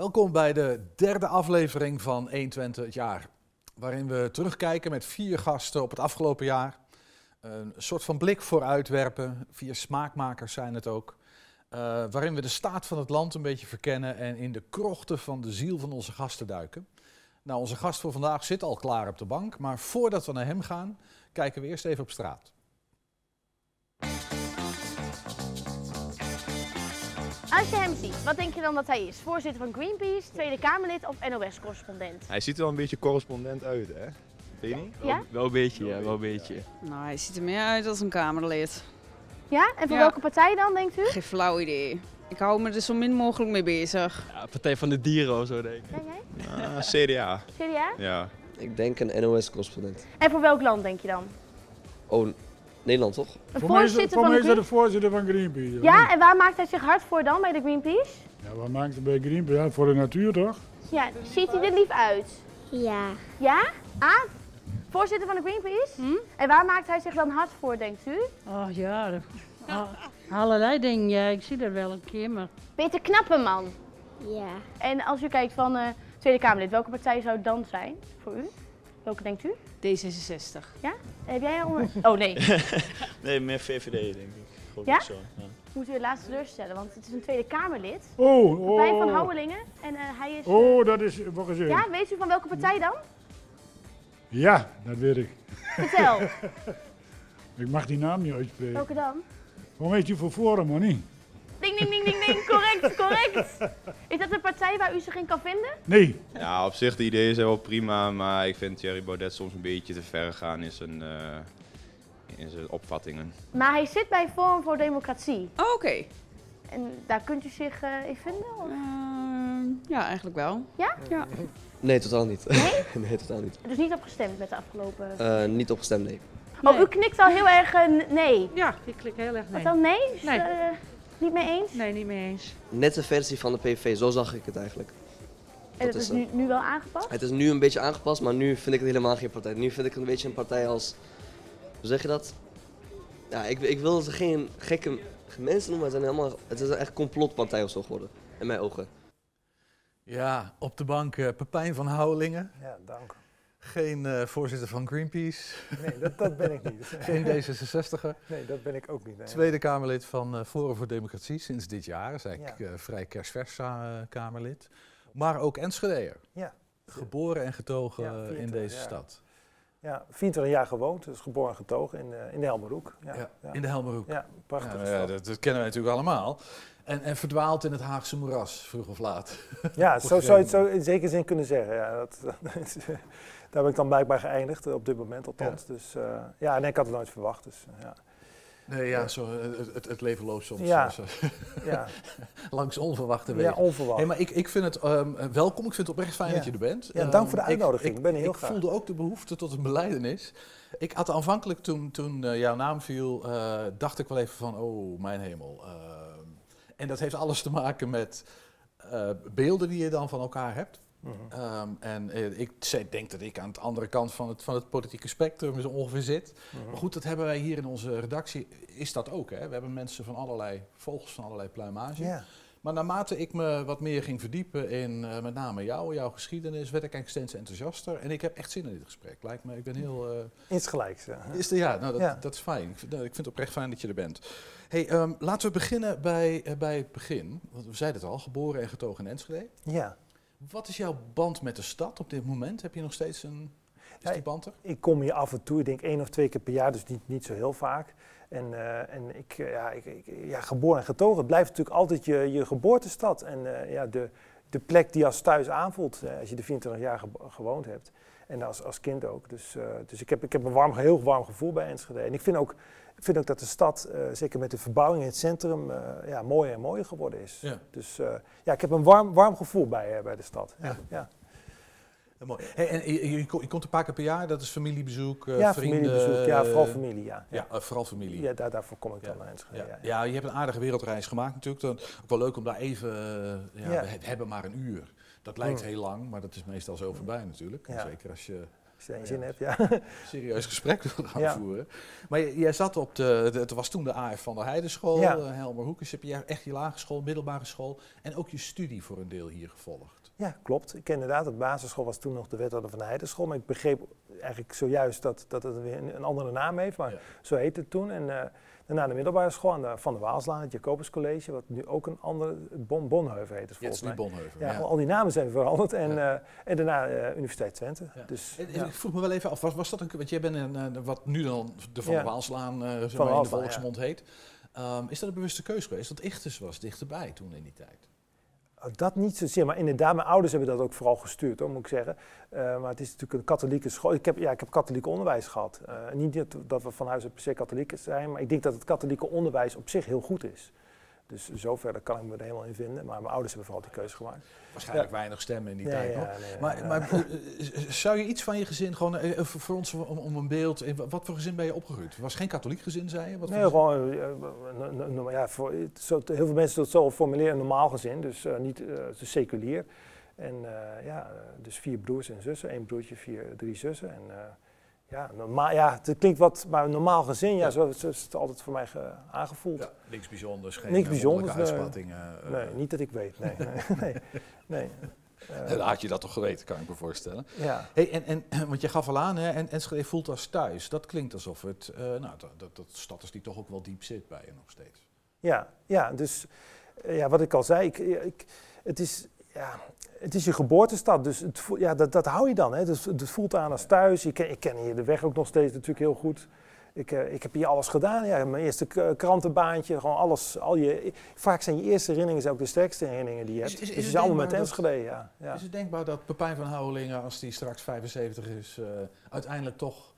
Welkom bij de derde aflevering van 120 het jaar. Waarin we terugkijken met vier gasten op het afgelopen jaar. Een soort van blik vooruitwerpen. Vier smaakmakers zijn het ook. Uh, waarin we de staat van het land een beetje verkennen en in de krochten van de ziel van onze gasten duiken. Nou, onze gast voor vandaag zit al klaar op de bank, maar voordat we naar hem gaan, kijken we eerst even op straat. Als je hem ziet, wat denk je dan dat hij is? Voorzitter van Greenpeace, Tweede Kamerlid of NOS-correspondent? Hij ziet er wel een beetje correspondent uit, hè? Weet je niet? Ja? Wel een beetje, ja, wel een beetje. Nou, hij ziet er meer uit als een Kamerlid. Ja? En voor Ja. welke partij dan, denkt u? Geen flauw idee. Ik hou me er zo min mogelijk mee bezig. Ja, Partij van de Dieren of zo, denk ik. Ja, jij? Ah, CDA. CDA? Ja. Ik denk een NOS-correspondent. En voor welk land denk je dan? Oh, Nederland toch? Een Voor mij is, voorzitter voor van mij de is dat de Green... voorzitter van Greenpeace. Ja, en waar maakt hij zich hard voor dan bij de Greenpeace? Ja, wat maakt het bij Greenpeace? Ja, voor de natuur toch? Ja, ziet hij er lief uit? Ja, Ja? Ah? Voorzitter van de Greenpeace? Hm? En waar maakt hij zich dan hard voor, denkt u? Oh ja, allerlei dingen. Ja, ik zie dat wel een keer, maar Peter Knappenman. ja. En als u kijkt van eh, Tweede Kamerlid, welke partij zou het dan zijn voor u? Welke denkt u? D66. Heb jij al... een- Oh nee, Nee, meer VVD, denk ik. Geloof Ja? ik Zo. ja. moet u helaas teleurstellen, want het is een Tweede Kamerlid. Oh, Partij van oh. Houwelingen. En eh, hij is... eh, Oh, dat is, wacht eens even. ja, weet u van welke partij dan? Ja, dat weet ik. Vertel. Ik mag die naam niet uitspreken. welke dan? Waarom heet je voor Forum, of niet? Ding, ding, ding, ding, ding. Correct, correct. Is dat een partij waar u zich in kan vinden? Nee. Ja, op zich de ideeën zijn wel prima, maar ik vind Thierry Baudet soms een beetje te ver gaan in zijn, eh, in zijn opvattingen. Maar hij zit bij Forum voor Democratie. Oh, oké. En daar kunt u zich eh, in vinden? of? Ehm, ja, eigenlijk wel. Ja? Ja. Nee, totaal niet. Nee? nee, totaal niet. Dus niet opgestemd met de afgelopen... Eh, niet opgestemd, nee. Oh, Nee. u knikt al heel erg nee. ja, ik klik heel erg Wat nee. dan nee? Is, Nee. Eh, niet mee eens? Nee, niet mee eens. Nette versie van de PVV, zo zag ik het eigenlijk. En dat dat is is nu, nu wel aangepast? Het is nu een beetje aangepast, maar nu vind ik het helemaal geen partij. Nu vind ik het een beetje een partij als... Hoe zeg je dat? Ja, ik, ik wil ze geen gekke mensen noemen, maar het, zijn helemaal, het is een echt complotpartij of zo geworden. In mijn ogen. Ja, op de bank eh, Pepijn van Houwelingen. Ja, dank. Geen eh, voorzitter van Greenpeace. Nee, dat, dat ben ik niet. Geen D66er. Nee, dat ben ik ook niet. nee. Tweede Kamerlid van eh, Forum voor Democratie sinds dit jaar. Is eigenlijk Ja. eh, vrij kerstvers Kamerlid. Maar ook Enschedeer. Ja. Geboren en getogen Ja, in 24 deze jaar. stad. Ja, 24 jaar gewoond, dus geboren en getogen in, in de Helmerhoek. Ja, Ja, ja. In de Helmerhoek. Ja, prachtige Ja, ja, dat, dat kennen wij natuurlijk allemaal. En, en verdwaald in het Haagse moeras, vroeg of laat. Ja, zo zou je het zo in zekere zin kunnen zeggen. Ja, dat, dat is, daar ben ik dan blijkbaar geëindigd, eh, op dit moment althans. Dus eh, ja, en ik had het nooit verwacht. Dus, eh, ja. Nee, ja, zo, het, het, leven loopt soms Ja. Ja, langs onverwachte ja, wegen. onverwacht. Hey, maar ik, ik vind het ehm, welkom. Ik vind het oprecht fijn Ja. dat je er bent. Ja, dank Ehm, voor de uitnodiging. Ik ben heel ik graag. voelde ook de behoefte tot een beleidenis. Ik had aanvankelijk toen, toen jouw naam viel, dacht ik wel even van, oh mijn hemel. Ehm, en dat heeft alles te maken met beelden die je dan van elkaar hebt. Ehm, en eh, ik denk dat ik aan de andere kant van het, van het politieke spectrum zo ongeveer zit. Mhm. Maar goed, dat hebben wij hier in onze redactie, is dat ook. Hè? We hebben mensen van allerlei, vogels van allerlei pluimage. Maar naarmate ik me wat meer ging verdiepen in eh, met name jou, jouw geschiedenis, werd ik eigenlijk steeds enthousiaster. En ik heb echt zin in dit gesprek. Lijkt me, ik ben heel... eh, insgelijks. ja. is er, ja, nou, dat, Ja. dat is fijn. Ik vind, nou, ik vind het oprecht fijn dat je er bent. Hey, ehm, laten we beginnen bij, bij het begin. Want we zeiden het al, geboren en getogen in Enschede. Ja. Wat is jouw band met de stad op dit moment? Heb je nog steeds een... Is Ja, die band er? Ik kom hier af en toe, ik denk één of twee keer per jaar, dus niet, niet zo heel vaak. En, eh, en ik, eh, ja, ik, ik- ja, geboren en getogen, het blijft natuurlijk altijd je, je geboortestad. En eh, ja, de, de plek die als thuis aanvoelt, als je er 24 jaar ge- gewoond hebt. En als, als kind ook. Dus, dus ik heb, ik heb een warm, heel warm gevoel bij Enschede. En ik vind ook, ik vind ook dat de stad, eh, zeker met de verbouwing in het centrum, eh, ja, mooier en mooier geworden is. Ja. Dus eh, ja, ik heb een warm, warm gevoel bij, bij de stad. Ja, Ja. mooi. Hey, en je, je, ko- je komt een paar keer per jaar, dat is familiebezoek, ja vrienden... familiebezoek, ja, vooral familie, ja. Ja, vooral familie. Ja, daar, daarvoor kom ik dan Ja. naar Enschede. Ja. Ja, Ja, je hebt een aardige wereldreis gemaakt natuurlijk. Dan, ook wel leuk om daar even... We he- hebben maar een uur. Dat lijkt Mm. heel lang, maar dat is meestal zo voorbij natuurlijk. Zeker als je Als je er Ja. zin hebt, ja. serieus gesprek wil gaan Ja. voeren. Maar jij zat op de, de- het was toen de AF van der Heidenschool, Ja. eh, Helmer Hoekes. Heb je echt je lagere school, middelbare school en ook je studie voor een deel hier gevolgd? Ja, klopt. Ik ken inderdaad, de basisschool was toen nog de wethouder van de Heidenschool. Maar ik begreep eigenlijk zojuist dat, dat het weer een, andere naam heeft. Maar Ja. zo heette het toen. En daarna de middelbare school aan de Van der Waalslaan, het Jacobus College. Wat nu ook een andere, Bon, Bonheuvel heet het volgens mij. Bonheuvel. Ja, ja. al die namen zijn veranderd. En, Ja. eh, en daarna eh, Universiteit Twente. Ja. Dus, En- en ja. Ik vroeg me wel even af, was, was dat een, want jij bent een, wat nu dan de Van Ja. der Waalslaan eh, zeg maar in de volksmond heet. Ehm, is dat een bewuste keuze geweest? Dat Ichtes was dichterbij toen in die tijd. Dat niet zozeer, maar inderdaad, mijn ouders hebben dat ook vooral gestuurd, moet ik zeggen. Eh, maar het is natuurlijk een katholieke school. Ik heb, ja, ik heb katholiek onderwijs gehad. Eh, niet dat, dat we van huis uit per se katholiek zijn, maar ik denk dat het katholieke onderwijs op zich heel goed is. Dus zover kan ik me er helemaal in vinden. Maar mijn ouders hebben vooral die keuze gemaakt. Waarschijnlijk weinig stemmen in die Ja, tijd ja, nog. nee, Maar, maar eh, zou je iets van je gezin, gewoon eh, eh, voor ons om, om een beeld, wat voor gezin ben je opgegroeid? Het was geen katholiek gezin, zei je? Wat Nee, gewoon, ja, voor, zo- heel veel mensen dat zo formuleren, een normaal gezin, dus niet dus seculier. En ja, dus vier broers en zussen, één broertje, vier, drie zussen. En ja, normaal, ja, het klinkt wat, maar een normaal gezin, ja, Ja. zo, zo is het altijd voor mij ge- aangevoeld. Ja, niks bijzonders, geen Niks eh, bijzonders, nee. uitspattingen. eh, Nee, niet dat ik weet, nee. nee, nee. Eh, Dan had je dat toch geweten, kan ik me voorstellen. ja. Hey, en, en, want je gaf al aan, hè, en Enschede voelt als thuis. Dat klinkt alsof het, eh, nou, dat, dat, dat stad is die toch ook wel diep zit bij je nog steeds. Ja, ja, dus eh, ja, wat ik al zei, ik, ik, het, is, ja, het is je geboortestad, dus het ja, dat, dat hou je dan. Hè. Dus, het voelt aan als thuis. Ik ken, ik ken hier de weg ook nog steeds natuurlijk heel goed. Ik, eh, ik heb hier alles gedaan. Ja, mijn eerste krantenbaantje, gewoon alles. Al je, vaak zijn je eerste herinneringen ook de sterkste herinneringen die je Is- hebt. is- is dus het het is allemaal met Enschede, ja. ja. Is het denkbaar dat Pepijn van Houwelingen, als die straks 75 is, eh, uiteindelijk toch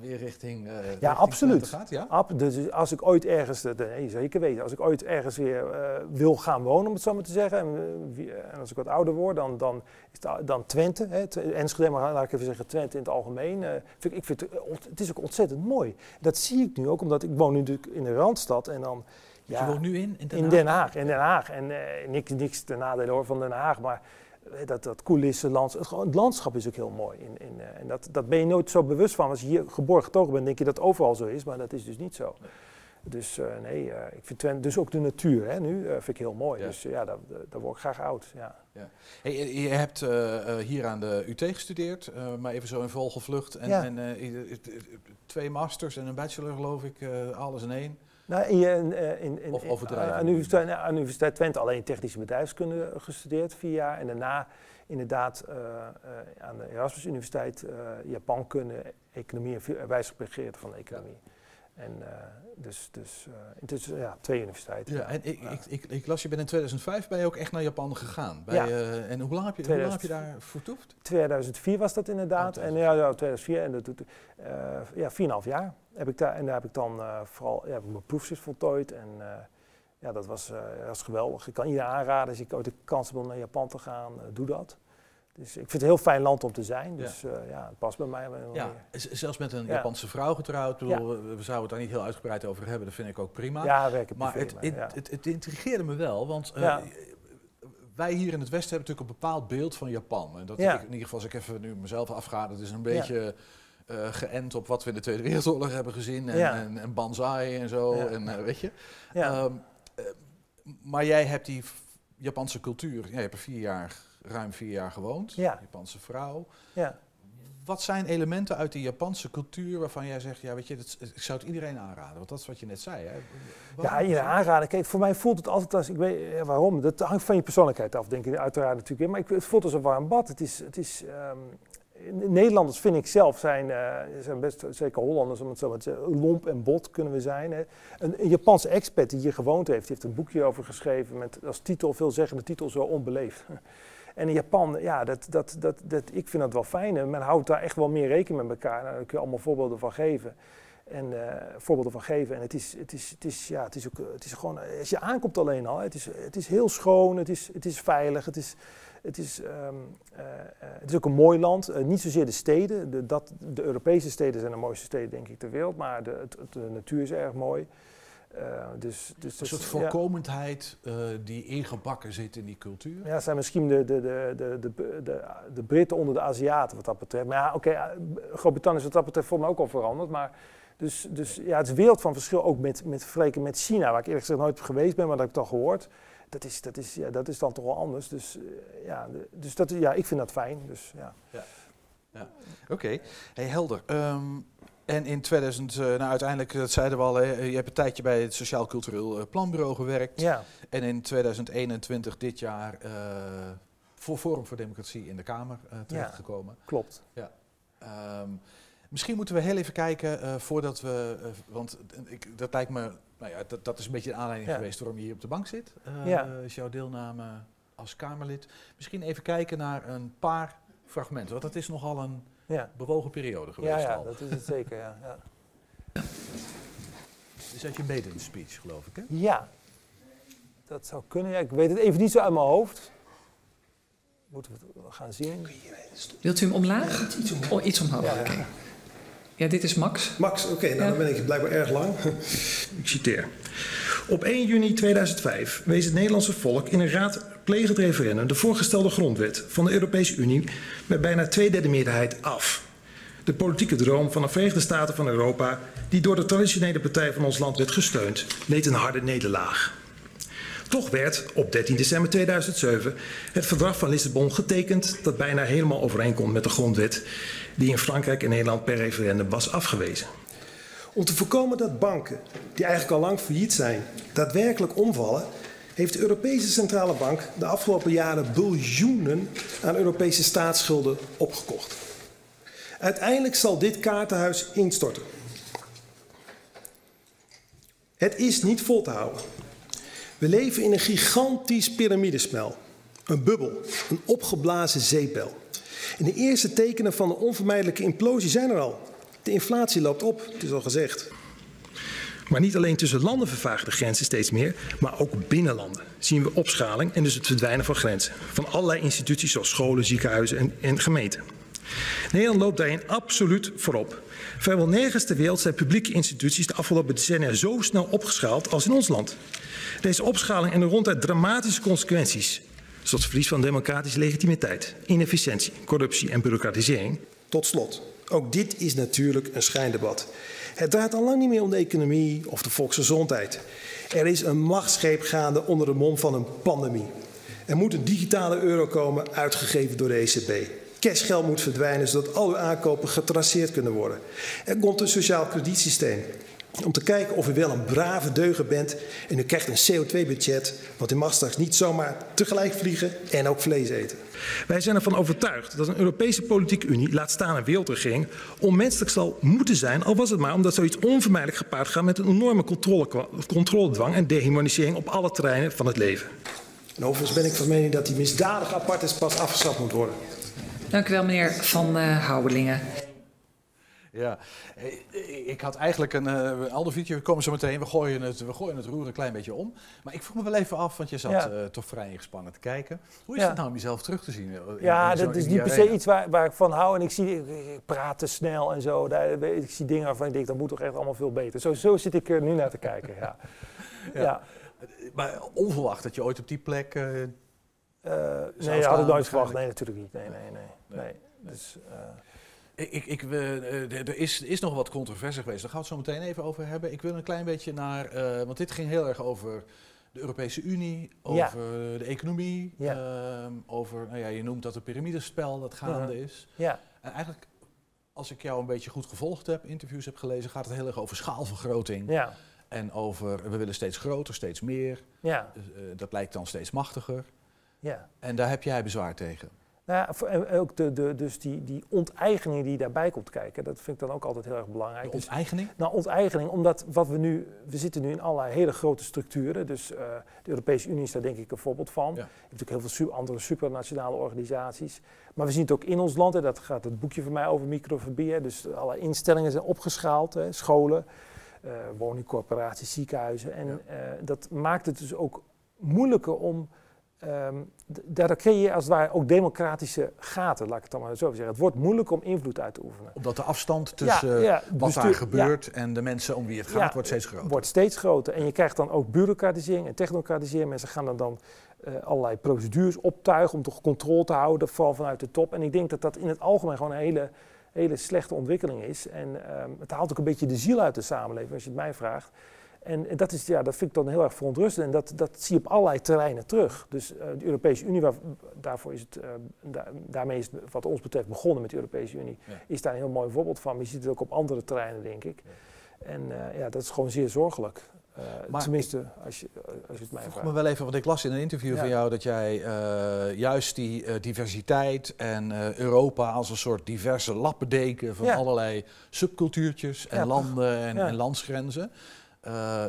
weer richting, eh richting absoluut. Gaat? Ja? Ab- dus als ik ooit ergens, dat nee, zeker weten, als ik ooit ergens weer eh, wil gaan wonen, om het zo maar te zeggen, en, eh, als ik wat ouder word, dan, dan is het, dan Twente, hè, Enschede, maar laat ik even zeggen Twente in het algemeen. eh, vind ik, ik vind het, eh, is ook ontzettend mooi. Dat zie ik nu ook, omdat ik woon nu natuurlijk in de Randstad en dan... Dus je woont nu in, in Den in Haag? Den Haag. In Den Haag. En eh, niks, niks ten nadele hoor van Den Haag, maar eh, dat, dat coulissenland, het, gewoon- het landschap is ook heel mooi. In, in, eh, en dat, dat ben je nooit zo bewust van. Als je hier geboren getogen bent, denk je dat overal zo is, maar dat is dus niet zo. Dus eh, nee, eh, ik vind Twente, dus ook de natuur hè, nu vind ik heel mooi. Ja. Dus ja, daar, daar- word ik graag oud. Ja. Hey, je hebt hier aan de UT gestudeerd, maar even zo in vogelvlucht. En, Ja. en twee masters en een bachelor geloof ik, alles in één. Nou, in, eh, in, in, Of overdrijven. aan, de universiteit, nou, aan Universiteit Twente alleen technische bedrijfskunde gestudeerd, vier jaar. En daarna inderdaad eh, eh, aan de Erasmus Universiteit eh Japankunde, economie en eh, wijsgeprojeerd van de economie. En eh, dus, dus eh, intussen ja, twee universiteiten. Ja, en ik, Ja. ik, ik, ik las, je bent in 2005 ben je ook echt naar Japan gegaan. Bij, Ja. eh, en hoe lang heb je, hoe lang heb je daar vertoefd? 2004 was dat inderdaad. Oh, en ja, ja, 2004 en dat doet ja, 4,5 jaar heb ik daar. En daar heb ik dan vooral ja, heb ik mijn proefschrift voltooid. En ja, dat was, dat was geweldig. Ik kan iedereen aanraden als ik ooit de kans heb om naar Japan te gaan, doe dat. Dus ik vind het een heel fijn land om te zijn. Dus ja, ja het past bij mij. wel Ja, zelfs met een Ja. Japanse vrouw getrouwd. Bedoel, we, we zouden het daar niet heel uitgebreid over hebben, dat vind ik ook prima. ja werken maar het, het, het, intrigeerde me wel, want eh, wij hier in het Westen hebben natuurlijk een bepaald beeld van Japan. En dat Ja. ik, in ieder geval, als ik even nu mezelf afga, dat is een beetje eh, geënt op wat we in de Tweede Wereldoorlog hebben gezien. En, Ja. en, en banzai en zo, en eh, weet je. Ehm, eh, maar jij hebt die Japanse cultuur, ja, je hebt er vier jaar, ruim vier jaar gewoond. Ja. Japanse vrouw. ja. Wat zijn elementen uit die Japanse cultuur waarvan jij zegt, ja, weet je, dat, ik zou het iedereen aanraden, want dat is wat je net zei. Hè? Ja, aanraden. Kijk, voor mij voelt het altijd als, ik weet ja, waarom, dat hangt van je persoonlijkheid af, denk ik uiteraard natuurlijk. Maar ik, het voelt als een warm bad. Het is, het is, ehm, Nederlanders vind ik zelf zijn, eh, zijn best, zeker Hollanders om het zo maar te zeggen, lomp en bot kunnen we zijn. Hè. Een, een Japanse expert die hier gewoond heeft, die heeft een boekje over geschreven met als titel, veelzeggende titel, zo onbeleefd. En in Japan, ja, dat, dat, dat, dat, ik vind dat wel fijn. En Men houdt daar echt wel meer rekening met elkaar. Nou, daar kun je allemaal voorbeelden van geven. En eh, voorbeelden van geven. En het is, het is, het is, ja, het is ook, eh, het is gewoon, eh, als je aankomt alleen al, het is, het is heel schoon, het is, het is veilig, het is, het is, ehm, eh, eh, het is ook een mooi land. Niet zozeer de steden, de, dat, de Europese steden zijn de mooiste steden denk ik ter wereld, maar de, de natuur is erg mooi. Eh, dus, dus Een soort ja. voorkomendheid eh, die ingebakken zit in die cultuur. Ja, zijn misschien de, de, de, de, de, de, de Britten onder de Aziaten wat dat betreft. Maar ja, oké, eh, Groot-Brittannië is wat dat betreft voor mij ook al veranderd. Maar dus, dus ja, het is wereld van verschil ook met, met vergeleken met China, waar ik eerlijk gezegd nooit geweest ben, maar dat heb ik al gehoord. Dat is, dat is, ja, dat is dan toch wel anders. Dus, ja, dus dat, ja, ik vind dat fijn. Dus, ja. Oké, hey, helder. Ehm, en in 2000, eh, nou uiteindelijk, dat zeiden we al, hè, je hebt een tijdje bij het Sociaal Cultureel eh, Planbureau gewerkt. ja, En in 2021, dit jaar, eh, voor Forum voor Democratie in de Kamer eh, terechtgekomen. klopt. Ehm, misschien moeten we heel even kijken voordat we, want ik, dat lijkt me, nou ja, dat, dat is een beetje de aanleiding Ja. geweest waarom je hier op de bank zit. Ja. Is jouw deelname als Kamerlid. Misschien even kijken naar een paar fragmenten, want dat is nogal een Ja, bewogen periode geweest ja, ja al. dat is het zeker. Ja, ja. Is uit je maiden speech, geloof ik, hè? ja, dat zou kunnen. Ja, ik weet het even niet zo uit mijn hoofd. Moeten we het gaan zien? Wilt u hem omlaag? Oh, iets omhoog. Ja, ja. dit is Max. Max, oké, nou Ja. dan ben ik blijkbaar erg lang. ik citeer. Op 1 juni 2005 wees het Nederlandse volk in een raadplegend referendum de voorgestelde grondwet van de Europese Unie met bijna twee derde meerderheid af. De politieke droom van de Verenigde Staten van Europa, die door de traditionele partij van ons land werd gesteund, leed een harde nederlaag. Toch werd op 13 december 2007 het verdrag van Lissabon getekend dat bijna helemaal overeenkomt met de grondwet die in Frankrijk en Nederland per referendum was afgewezen. Om te voorkomen dat banken, die eigenlijk al lang failliet zijn, daadwerkelijk omvallen, heeft de Europese Centrale Bank de afgelopen jaren biljoenen aan Europese staatsschulden opgekocht. Uiteindelijk zal dit kaartenhuis instorten. Het is niet vol te houden. We leven in een gigantisch piramidespel. Een bubbel, een opgeblazen zeepbel. En de eerste tekenen van de onvermijdelijke implosie zijn er al. De inflatie loopt op, het is al gezegd. Maar niet alleen tussen landen vervagen de grenzen steeds meer, maar ook binnen landen zien we opschaling en dus het verdwijnen van grenzen. Van allerlei instituties zoals scholen, ziekenhuizen en, en gemeenten. Nederland loopt daarin absoluut voorop. Vrijwel nergens ter wereld zijn publieke instituties de afgelopen decennia zo snel opgeschaald als in ons land. Deze opschaling en de ronduit dramatische consequenties, zoals verlies van democratische legitimiteit, inefficiëntie, corruptie en bureaucratisering. Tot slot, ook dit is natuurlijk een schijndebat. Het draait al lang niet meer om de economie of de volksgezondheid. Er is een machtsgreep gaande onder de mom van een pandemie. Er moet een digitale euro komen, uitgegeven door de ECB. Cashgeld moet verdwijnen, zodat al uw aankopen getraceerd kunnen worden. Er komt een sociaal kredietsysteem. Om te kijken of u wel een brave deuger bent en u krijgt een CO2-budget, want u mag straks niet zomaar tegelijk vliegen en ook vlees eten. Wij zijn ervan overtuigd dat een Europese politieke unie, laat staan een wereldregering, onmenselijk zal moeten zijn, al was het maar omdat zoiets onvermijdelijk gepaard gaat met een enorme controle, controledwang en dehumanisering op alle terreinen van het leven. En overigens ben ik van mening dat die misdadige apartheid pas afgeschaft moet worden. Dank u wel, meneer Van uh, Houwelingen. Ja, Eh, ik had eigenlijk een, uh, een ander video, we komen zo meteen, we gooien, het, we gooien het roer een klein beetje om. Maar ik vroeg me wel even af, want je zat Ja. uh, toch vrij ingespannen te kijken. Hoe is Ja. het nou om jezelf terug te zien? in- Ja, in dat is niet per se iets waar, waar ik van hou. En ik zie, ik, praat te snel en zo. Daar, ik zie dingen waarvan ik denk, dat moet toch echt allemaal veel beter. Zo, zo zit ik er nu naar te kijken, ja. Ja. ja. Maar onverwacht dat je ooit op die plek... uh, nee, had ik nooit verwacht. Nee, natuurlijk niet. Nee, nee, nee. nee. Dus, uh, Ik, ik, ik, we- eh, er is, is nog wat controverse geweest, daar gaan we het zo meteen even over hebben. Ik wil een klein beetje naar, eh, want dit ging heel erg over de Europese Unie, over Ja. de economie, Ja. ehm, over, nou ja, je noemt dat een piramidespel dat gaande Ja. is. ja, En eigenlijk, als ik jou een beetje goed gevolgd heb, interviews heb gelezen, gaat het heel erg over schaalvergroting. ja, En over, we willen steeds groter, steeds meer. ja, Dus, eh, dat lijkt dan steeds machtiger. ja. En daar heb jij bezwaar tegen. Nou ja, en ook de, de, dus die, die onteigening die daarbij komt kijken, dat vind ik dan ook altijd heel erg belangrijk. De Dus- onteigening? Nou, onteigening, omdat wat we nu, we zitten nu in allerlei hele grote structuren. Dus eh, de Europese Unie is daar denk ik een voorbeeld van. Ja. Je hebt natuurlijk heel veel su- andere supranationale organisaties. Maar we zien het ook in ons land, en dat gaat het boekje van mij over microfobie. hè. Dus alle instellingen zijn opgeschaald, hè, scholen, eh, woningcorporaties, ziekenhuizen. En Ja. eh, dat maakt het dus ook moeilijker om d- daardoor creëer je als het ware ook democratische gaten, laat ik het dan maar zo zeggen. Het wordt moeilijk om invloed uit te oefenen. Omdat de afstand tussen Ja, ja, wat bestuur- daar gebeurt en de mensen om wie het gaat, wordt steeds groter. Wordt steeds groter. En je krijgt dan ook bureaucratisering en technocratisering. Mensen gaan dan, dan eh, allerlei procedures optuigen om toch controle te houden, vooral vanuit de top. En ik denk dat dat in het algemeen gewoon een hele, hele slechte ontwikkeling is. En ehm, het haalt ook een beetje de ziel uit de samenleving, als je het mij vraagt. En, en dat, is, ja, dat vind ik dan heel erg verontrustend. En dat, dat zie je op allerlei terreinen terug. Dus eh, de Europese Unie, waar, daarvoor is het, eh, da- daarmee is het wat ons betreft begonnen met de Europese Unie, Ja. is daar een heel mooi voorbeeld van. Maar je ziet het ook op andere terreinen, denk ik. En eh, ja, dat is gewoon zeer zorgelijk. Eh, Maar tenminste, als je, als je het mij vroeg vraagt. me wel even, want ik las in een interview Ja. van jou dat jij eh, juist die diversiteit en eh, Europa als een soort diverse lappendeken van Ja. allerlei subcultuurtjes en Ja, landen en, ja. en landsgrenzen, eh,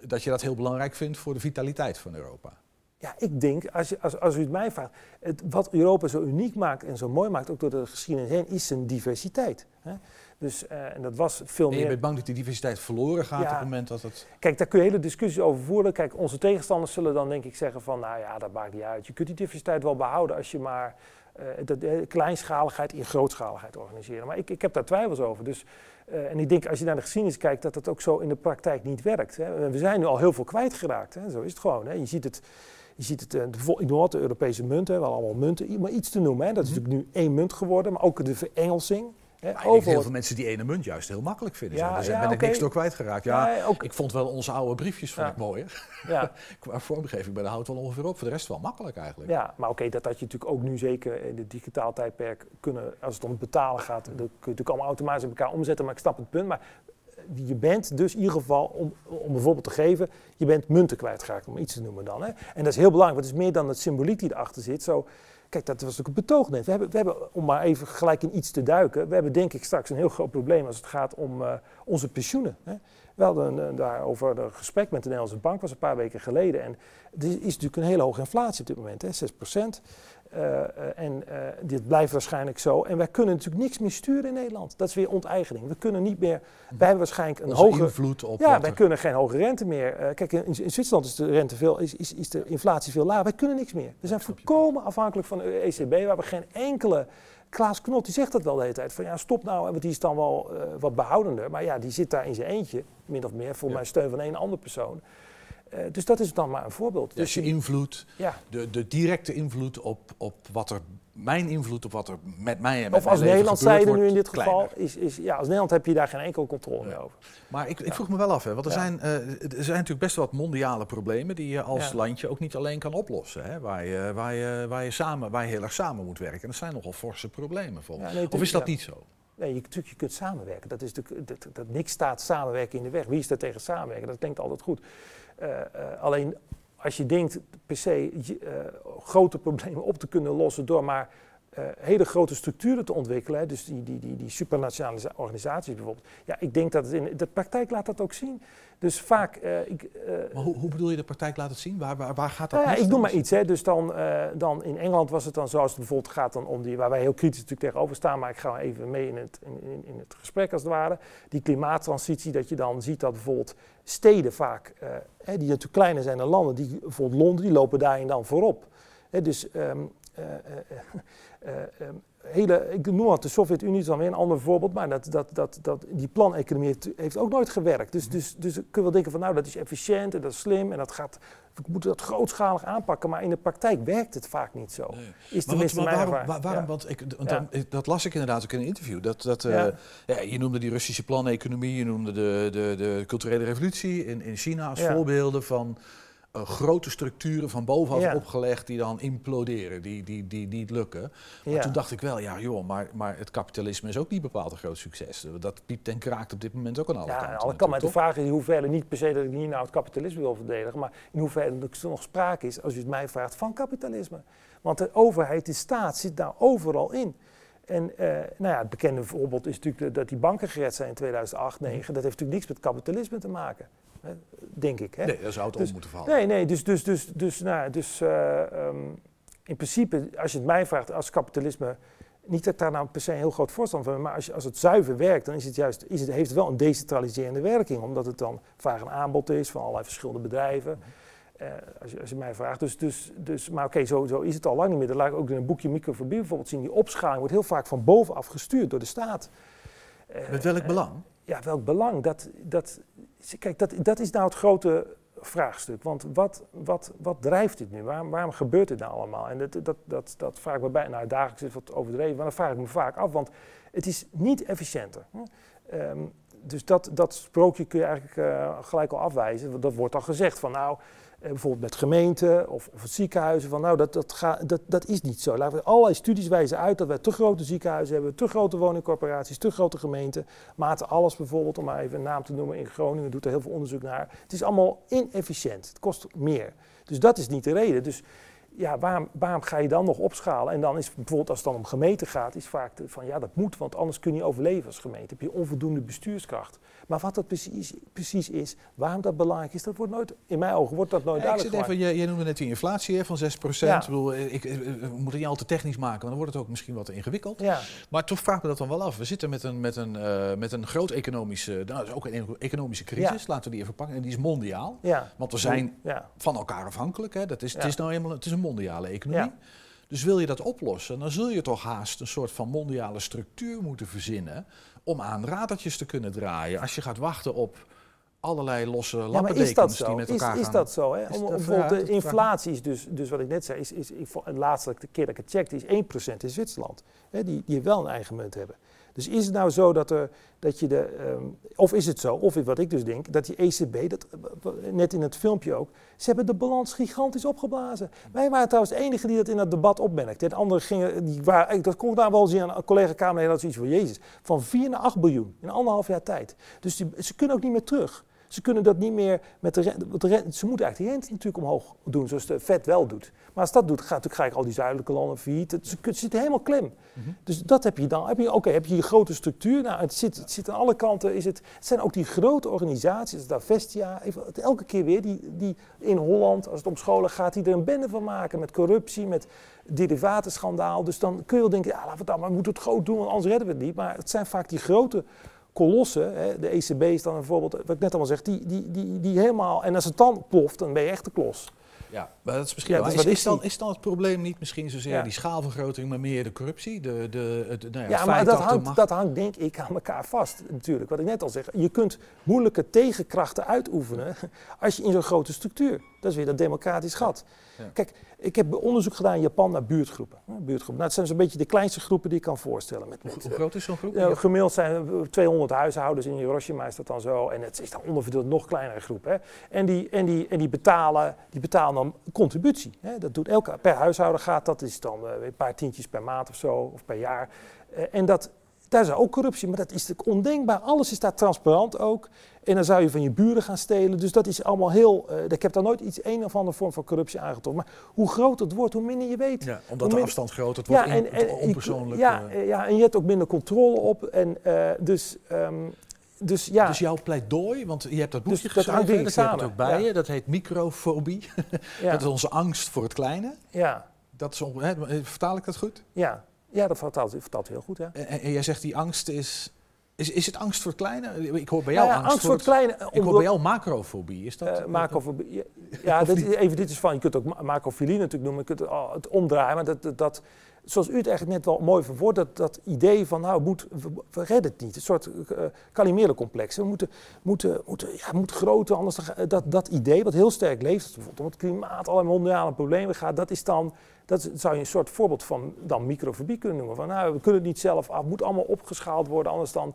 dat je dat heel belangrijk vindt voor de vitaliteit van Europa. Ja, ik denk, als, je, als, als u het mij vraagt, het, wat Europa zo uniek maakt en zo mooi maakt, ook door de geschiedenis heen, is zijn diversiteit. Hè? Dus, eh, en dat was veel En je meer... bent bang dat die diversiteit verloren gaat Ja. op het moment dat het... Kijk, daar kun je hele discussies over voeren. Kijk, onze tegenstanders zullen dan denk ik zeggen van, nou ja, dat maakt niet uit. Je kunt die diversiteit wel behouden als je maar eh, de, de kleinschaligheid in grootschaligheid organiseren. Maar ik, ik heb daar twijfels over. Dus, eh, en ik denk, als je naar de geschiedenis kijkt, dat dat ook zo in de praktijk niet werkt. Hè. We zijn nu al heel veel kwijtgeraakt. Hè. Zo is het gewoon. Hè. Je ziet het... Je ziet het, eh, ik noem de Europese munten, we hebben allemaal munten, maar iets te noemen. Hè. Dat is natuurlijk nu één munt geworden, maar ook de verengelsing. Hè. Maar ik heel veel mensen die ene munt juist heel makkelijk vinden. Ja, Daar ja, ben ik niks door kwijtgeraakt. Ja, Ja, ook- Ik vond wel onze oude briefjes vond ik mooier. Ja. Qua vormgeving bij de houdt wel ongeveer op. Voor de rest wel makkelijk eigenlijk. Ja, maar oké, dat had je natuurlijk ook nu zeker in het digitaal tijdperk kunnen, als het om het betalen gaat, dan kun je natuurlijk allemaal automatisch op elkaar omzetten, maar ik snap het punt. Maar eh, je bent dus in ieder geval, om, om een voorbeeld te geven, je bent munten kwijtgeraakt, om iets te noemen dan. Hè. En dat is heel belangrijk, want het is meer dan het symboliek die erachter zit. Zo, kijk, dat was natuurlijk een betoog net. We hebben, we hebben, om maar even gelijk in iets te duiken, we hebben denk ik straks een heel groot probleem als het gaat om eh, onze pensioenen. Hè. Een, daarover een gesprek met de Nederlandse Bank, was een paar weken geleden. En er is natuurlijk een hele hoge inflatie op dit moment, hè, 6 Eh, eh, en eh, dit blijft waarschijnlijk zo. En wij kunnen natuurlijk niks meer sturen in Nederland. Dat is weer onteigening. We kunnen niet meer. Wij hebben waarschijnlijk een hoge. invloed op Ja, wij er- kunnen geen hoge rente meer. Kijk, in, in Zwitserland is de rente veel, is, is, is de inflatie veel lager. Wij kunnen niks meer. We zijn volkomen afhankelijk van de ECB. We hebben geen enkele. Klaas Knot die zegt dat wel de hele tijd. Van ja, stop nou, want die is dan wel wat behoudender. Maar ja, die zit daar in zijn eentje, min of meer, voor Ja. mijn steun van één andere persoon. Eh, dus dat is dan maar een voorbeeld. Dus je invloed, Ja. de, de directe invloed op, op wat er, mijn invloed op wat er met mij en met Of mijn als leven Nederland zijde nu in dit geval, is, is, ja, als Nederland heb je daar geen enkele controle meer over. Maar ik, ik vroeg me wel af, hè, want er, Ja. zijn, eh, er zijn natuurlijk best wel wat mondiale problemen die je als Ja. landje ook niet alleen kan oplossen. Hè, waar, je, waar, je, waar, je samen, waar je heel erg samen moet werken. En dat zijn nogal forse problemen volgens Ja, nee, Of is dat ja. niet zo? Nee, je, natuurlijk, je kunt samenwerken. Dat, is natuurlijk, dat, dat niks staat samenwerken in de weg. Wie is er tegen samenwerken? Dat klinkt altijd goed. Eh, eh, alleen als je denkt per se eh, grote problemen op te kunnen lossen door maar hele grote structuren te ontwikkelen, dus die, die, die, die supranationale organisaties bijvoorbeeld. Ja, ik denk dat het in de praktijk laat dat ook zien. Dus vaak. eh, ik, eh, Maar hoe, hoe bedoel je de praktijk laten zien? Waar, waar, waar gaat dat nou ja, ik noem dan? maar iets. Hè. Dus dan, eh, dan in Engeland was het dan zoals het bijvoorbeeld gaat dan om die, waar wij heel kritisch natuurlijk tegenover staan, maar ik ga even mee in het, in, in, het gesprek als het ware. Die klimaattransitie, dat je dan ziet dat bijvoorbeeld steden vaak, hè, die natuurlijk kleiner zijn dan landen, die, bijvoorbeeld Londen, die lopen daarin dan voorop. Hè, dus ehm, hele, ik noem wat, de Sovjet-Unie is dan weer een ander voorbeeld, maar dat, dat, dat, dat, die planeconomie heeft, heeft ook nooit gewerkt. Dus, dus, dus kun je wel denken van nou, dat is efficiënt en dat is slim en dat gaat, we moeten dat grootschalig aanpakken, maar in de praktijk werkt het vaak niet zo. Is Maar, wat- maar waarom, waar- waarom Ja. want ik, want Ja. dan- ik- dat las ik inderdaad ook in een interview. Dat, dat, eh, Ja. je noemde die Russische planeconomie, je noemde de, de, de culturele revolutie in, in China als voorbeelden van eh, grote structuren van bovenaf Ja. opgelegd die dan imploderen, die, die, die niet lukken. Maar Ja. toen dacht ik wel, ja joh, maar, maar het kapitalisme is ook niet bepaald een groot succes. Dat piept en kraakt op dit moment ook aan alle Ja, kanten. aan alle kanten. De vraag is in hoeverre, niet per se dat ik niet nou het kapitalisme wil verdedigen, maar in hoeverre er nog sprake is, als u het mij vraagt, van kapitalisme. Want de overheid, de staat, zit daar overal in. En eh, nou ja, het bekende voorbeeld is natuurlijk dat die banken gered zijn in 2008, 2009. Dat heeft natuurlijk niks met kapitalisme te maken, denk ik. Hè? Nee, daar zou het om Dus- moeten vallen. Nee, nee, dus, dus, dus, dus, nou, dus eh, ehm, in principe, als je het mij vraagt, als kapitalisme, niet dat ik daar nou per se een heel groot voorstander van ben, maar als, je, als het zuiver werkt, dan is het juist, is het, heeft het wel een decentraliserende werking, omdat het dan vaak een aanbod is van allerlei verschillende bedrijven. Eh, als, je, als je mij vraagt. Dus, dus, dus, maar oké, zo, zo is het al lang niet meer. Dat laat ik ook in een boekje microfobie bijvoorbeeld zien. Die opschaling wordt heel vaak van bovenaf gestuurd door de staat. Met welk eh, belang? Ja, welk belang? Dat, dat, kijk, dat, dat is nou het grote vraagstuk. Want wat, wat, wat drijft dit nu? Waarom, waarom gebeurt dit nou allemaal? En dat, dat, dat, dat vraag ik me bij. Nou, dagelijks is wat overdreven, maar dat vraag ik me vaak af. Want het is niet efficiënter. Hm? Ehm, dus dat, dat sprookje kun je eigenlijk eh, gelijk al afwijzen. Dat wordt al gezegd van nou, bijvoorbeeld met gemeenten of, of ziekenhuizen, van nou dat, dat, ga, dat, dat is niet zo. Laten we, allerlei studies wijzen uit dat we te grote ziekenhuizen hebben, te grote woningcorporaties, te grote gemeenten. Maarten Alles bijvoorbeeld, om maar even een naam te noemen, in Groningen doet er heel veel onderzoek naar. Het is allemaal inefficiënt, het kost meer. Dus dat is niet de reden. Dus ja, waarom, ga je dan nog opschalen? En dan is bijvoorbeeld als het dan om gemeente gaat, is vaak van ja, dat moet, want anders kun je overleven als gemeente. Heb je onvoldoende bestuurskracht. Maar wat dat precies, precies is, waarom dat belangrijk is, dat wordt nooit, in mijn ogen wordt dat nooit Ja, ik duidelijk zit even, jij, jij noemde net die inflatie hè, van 6%. Ja. Ik bedoel, ik, ik, ik- we moeten het niet al te technisch maken, want dan wordt het ook misschien wat ingewikkeld. Ja. Maar toch vraag me dat dan wel af. We zitten met een, met een, eh, met een groot economische, nou, is ook een economische crisis, laten we die even pakken. En die is mondiaal. Want we zijn van elkaar afhankelijk. Hè. Dat is, Het is nou eenmaal het is een mondiale economie. Dus wil je dat oplossen, dan zul je toch haast een soort van mondiale structuur moeten verzinnen om aan radertjes te kunnen draaien. Als je gaat wachten op allerlei losse is lappendekens die met Is, elkaar is gaan. dat zo? Hè? Is Om, dat- bijvoorbeeld de inflatie is dus, dus wat ik net zei, is, is, de laatste keer dat ik het checkte, is 1% in Zwitserland. Hè, die, die wel een eigen munt hebben. Dus is het nou zo dat, er, dat je de, ehm, of is het zo, of wat ik dus denk, dat die ECB, dat, eh, net in het filmpje ook, ze hebben de balans gigantisch opgeblazen. Wij waren trouwens de enige die dat in dat debat opmerkte. De anderen gingen, die waren, dat kon ik daar wel zien aan een collega Kamerleden, dat zoiets van Jezus, van 4 naar 8 biljoen in anderhalf jaar tijd. Dus die, ze kunnen ook niet meer terug. Ze kunnen dat niet meer met de rente, want de rente, ze moeten eigenlijk die rente natuurlijk omhoog doen, zoals de Fed wel doet. Maar als dat doet, gaat natuurlijk gelijk al die zuidelijke landen failliet. Het- Ze, ze zitten helemaal klem. Dus dat heb je dan. Heb je, Oké, heb je je grote structuur. Nou, het zit, het zit aan alle kanten. Is het, het zijn ook die grote organisaties, Davestia, elke keer weer, die, die in Holland, als het om scholen gaat, die er een bende van maken met corruptie, met derivatenschandaal. Dus dan kun je wel denken, ja, laten we het dan, maar we moeten het groot doen, want anders redden we het niet. Maar het zijn vaak die grote kolossen, hè, de ECB is dan een voorbeeld, wat ik net allemaal zeg, die, die, die, die helemaal, en als het dan ploft, dan ben je echt de klos. Ja, maar dat is misschien. Ja, wel- dus is, wat is, is dan, is dan het probleem niet misschien zozeer Ja. die schaalvergroting, maar meer de corruptie? De, de, het, nou ja, maar dat hangt, dat hangt denk ik aan elkaar vast natuurlijk. Wat ik net al zeg, je kunt moeilijke tegenkrachten uitoefenen als je in zo'n grote structuur. Dat is weer dat democratisch gat. Kijk, ik heb onderzoek gedaan in Japan naar buurtgroepen. buurtgroepen. Nou, het zijn zo'n beetje de kleinste groepen die ik kan voorstellen. Met, met, Hoe groot is zo'n groep? ja, gemiddeld zijn er 200 huishoudens in Hiroshima is dat dan zo. En het is dan onderverdeeld nog kleinere groepen. Hè. En, die, en, die, en die, betalen, die betalen dan contributie. Hè. Dat doet elke, per huishouden gaat, dat is dan eh, een paar tientjes per maand of zo, of per jaar. Eh, en dat, daar is ook corruptie, maar dat is ondenkbaar. Alles is daar transparant ook. En dan zou je van je buren gaan stelen. Dus dat is allemaal heel... eh, ik heb daar nooit iets, een of andere vorm van corruptie aangetroffen. Maar hoe groot het wordt, hoe minder je weet. Ja, omdat de afstand groter, wordt je- onpersoonlijk. Ja, eh. ja, en je hebt ook minder controle op. En, eh, dus, ehm, dus ja. Dus jouw pleidooi, want je hebt dat Dus boekje dat geschreven, dat samen, ook bij ja. je, dat heet microfobie. Dat is onze angst voor het kleine. Ja, Dat is, on- vertaal ik dat goed? ja. Ja dat vertaalt, vertaalt heel goed. Ja. En, en jij zegt die angst is, is... Is het angst voor het kleine? Ik hoor bij Nou jou ja, angst, angst voor het kleine, eh, Ik hoor bij jou macrofobie. Is dat... Eh, macrofobie. Ja, ja, dit, even dit is van, je kunt ook ma- macrofilie natuurlijk noemen, je kunt het, omdraaien, maar dat, dat, dat, zoals u het eigenlijk net wel mooi verwoordt, dat, dat idee van, nou, moet, we, redden het niet. Een soort uh, Calimero-complex. We moeten, moeten, moeten, ja, we moeten groter, anders dat, dat idee wat heel sterk leeft, bijvoorbeeld om het klimaat, allerlei mondiale problemen gaat, dat is dan, dat zou je een soort voorbeeld van dan microfobie kunnen noemen. Van, nou, we kunnen het niet zelf af, het moet allemaal opgeschaald worden, anders dan,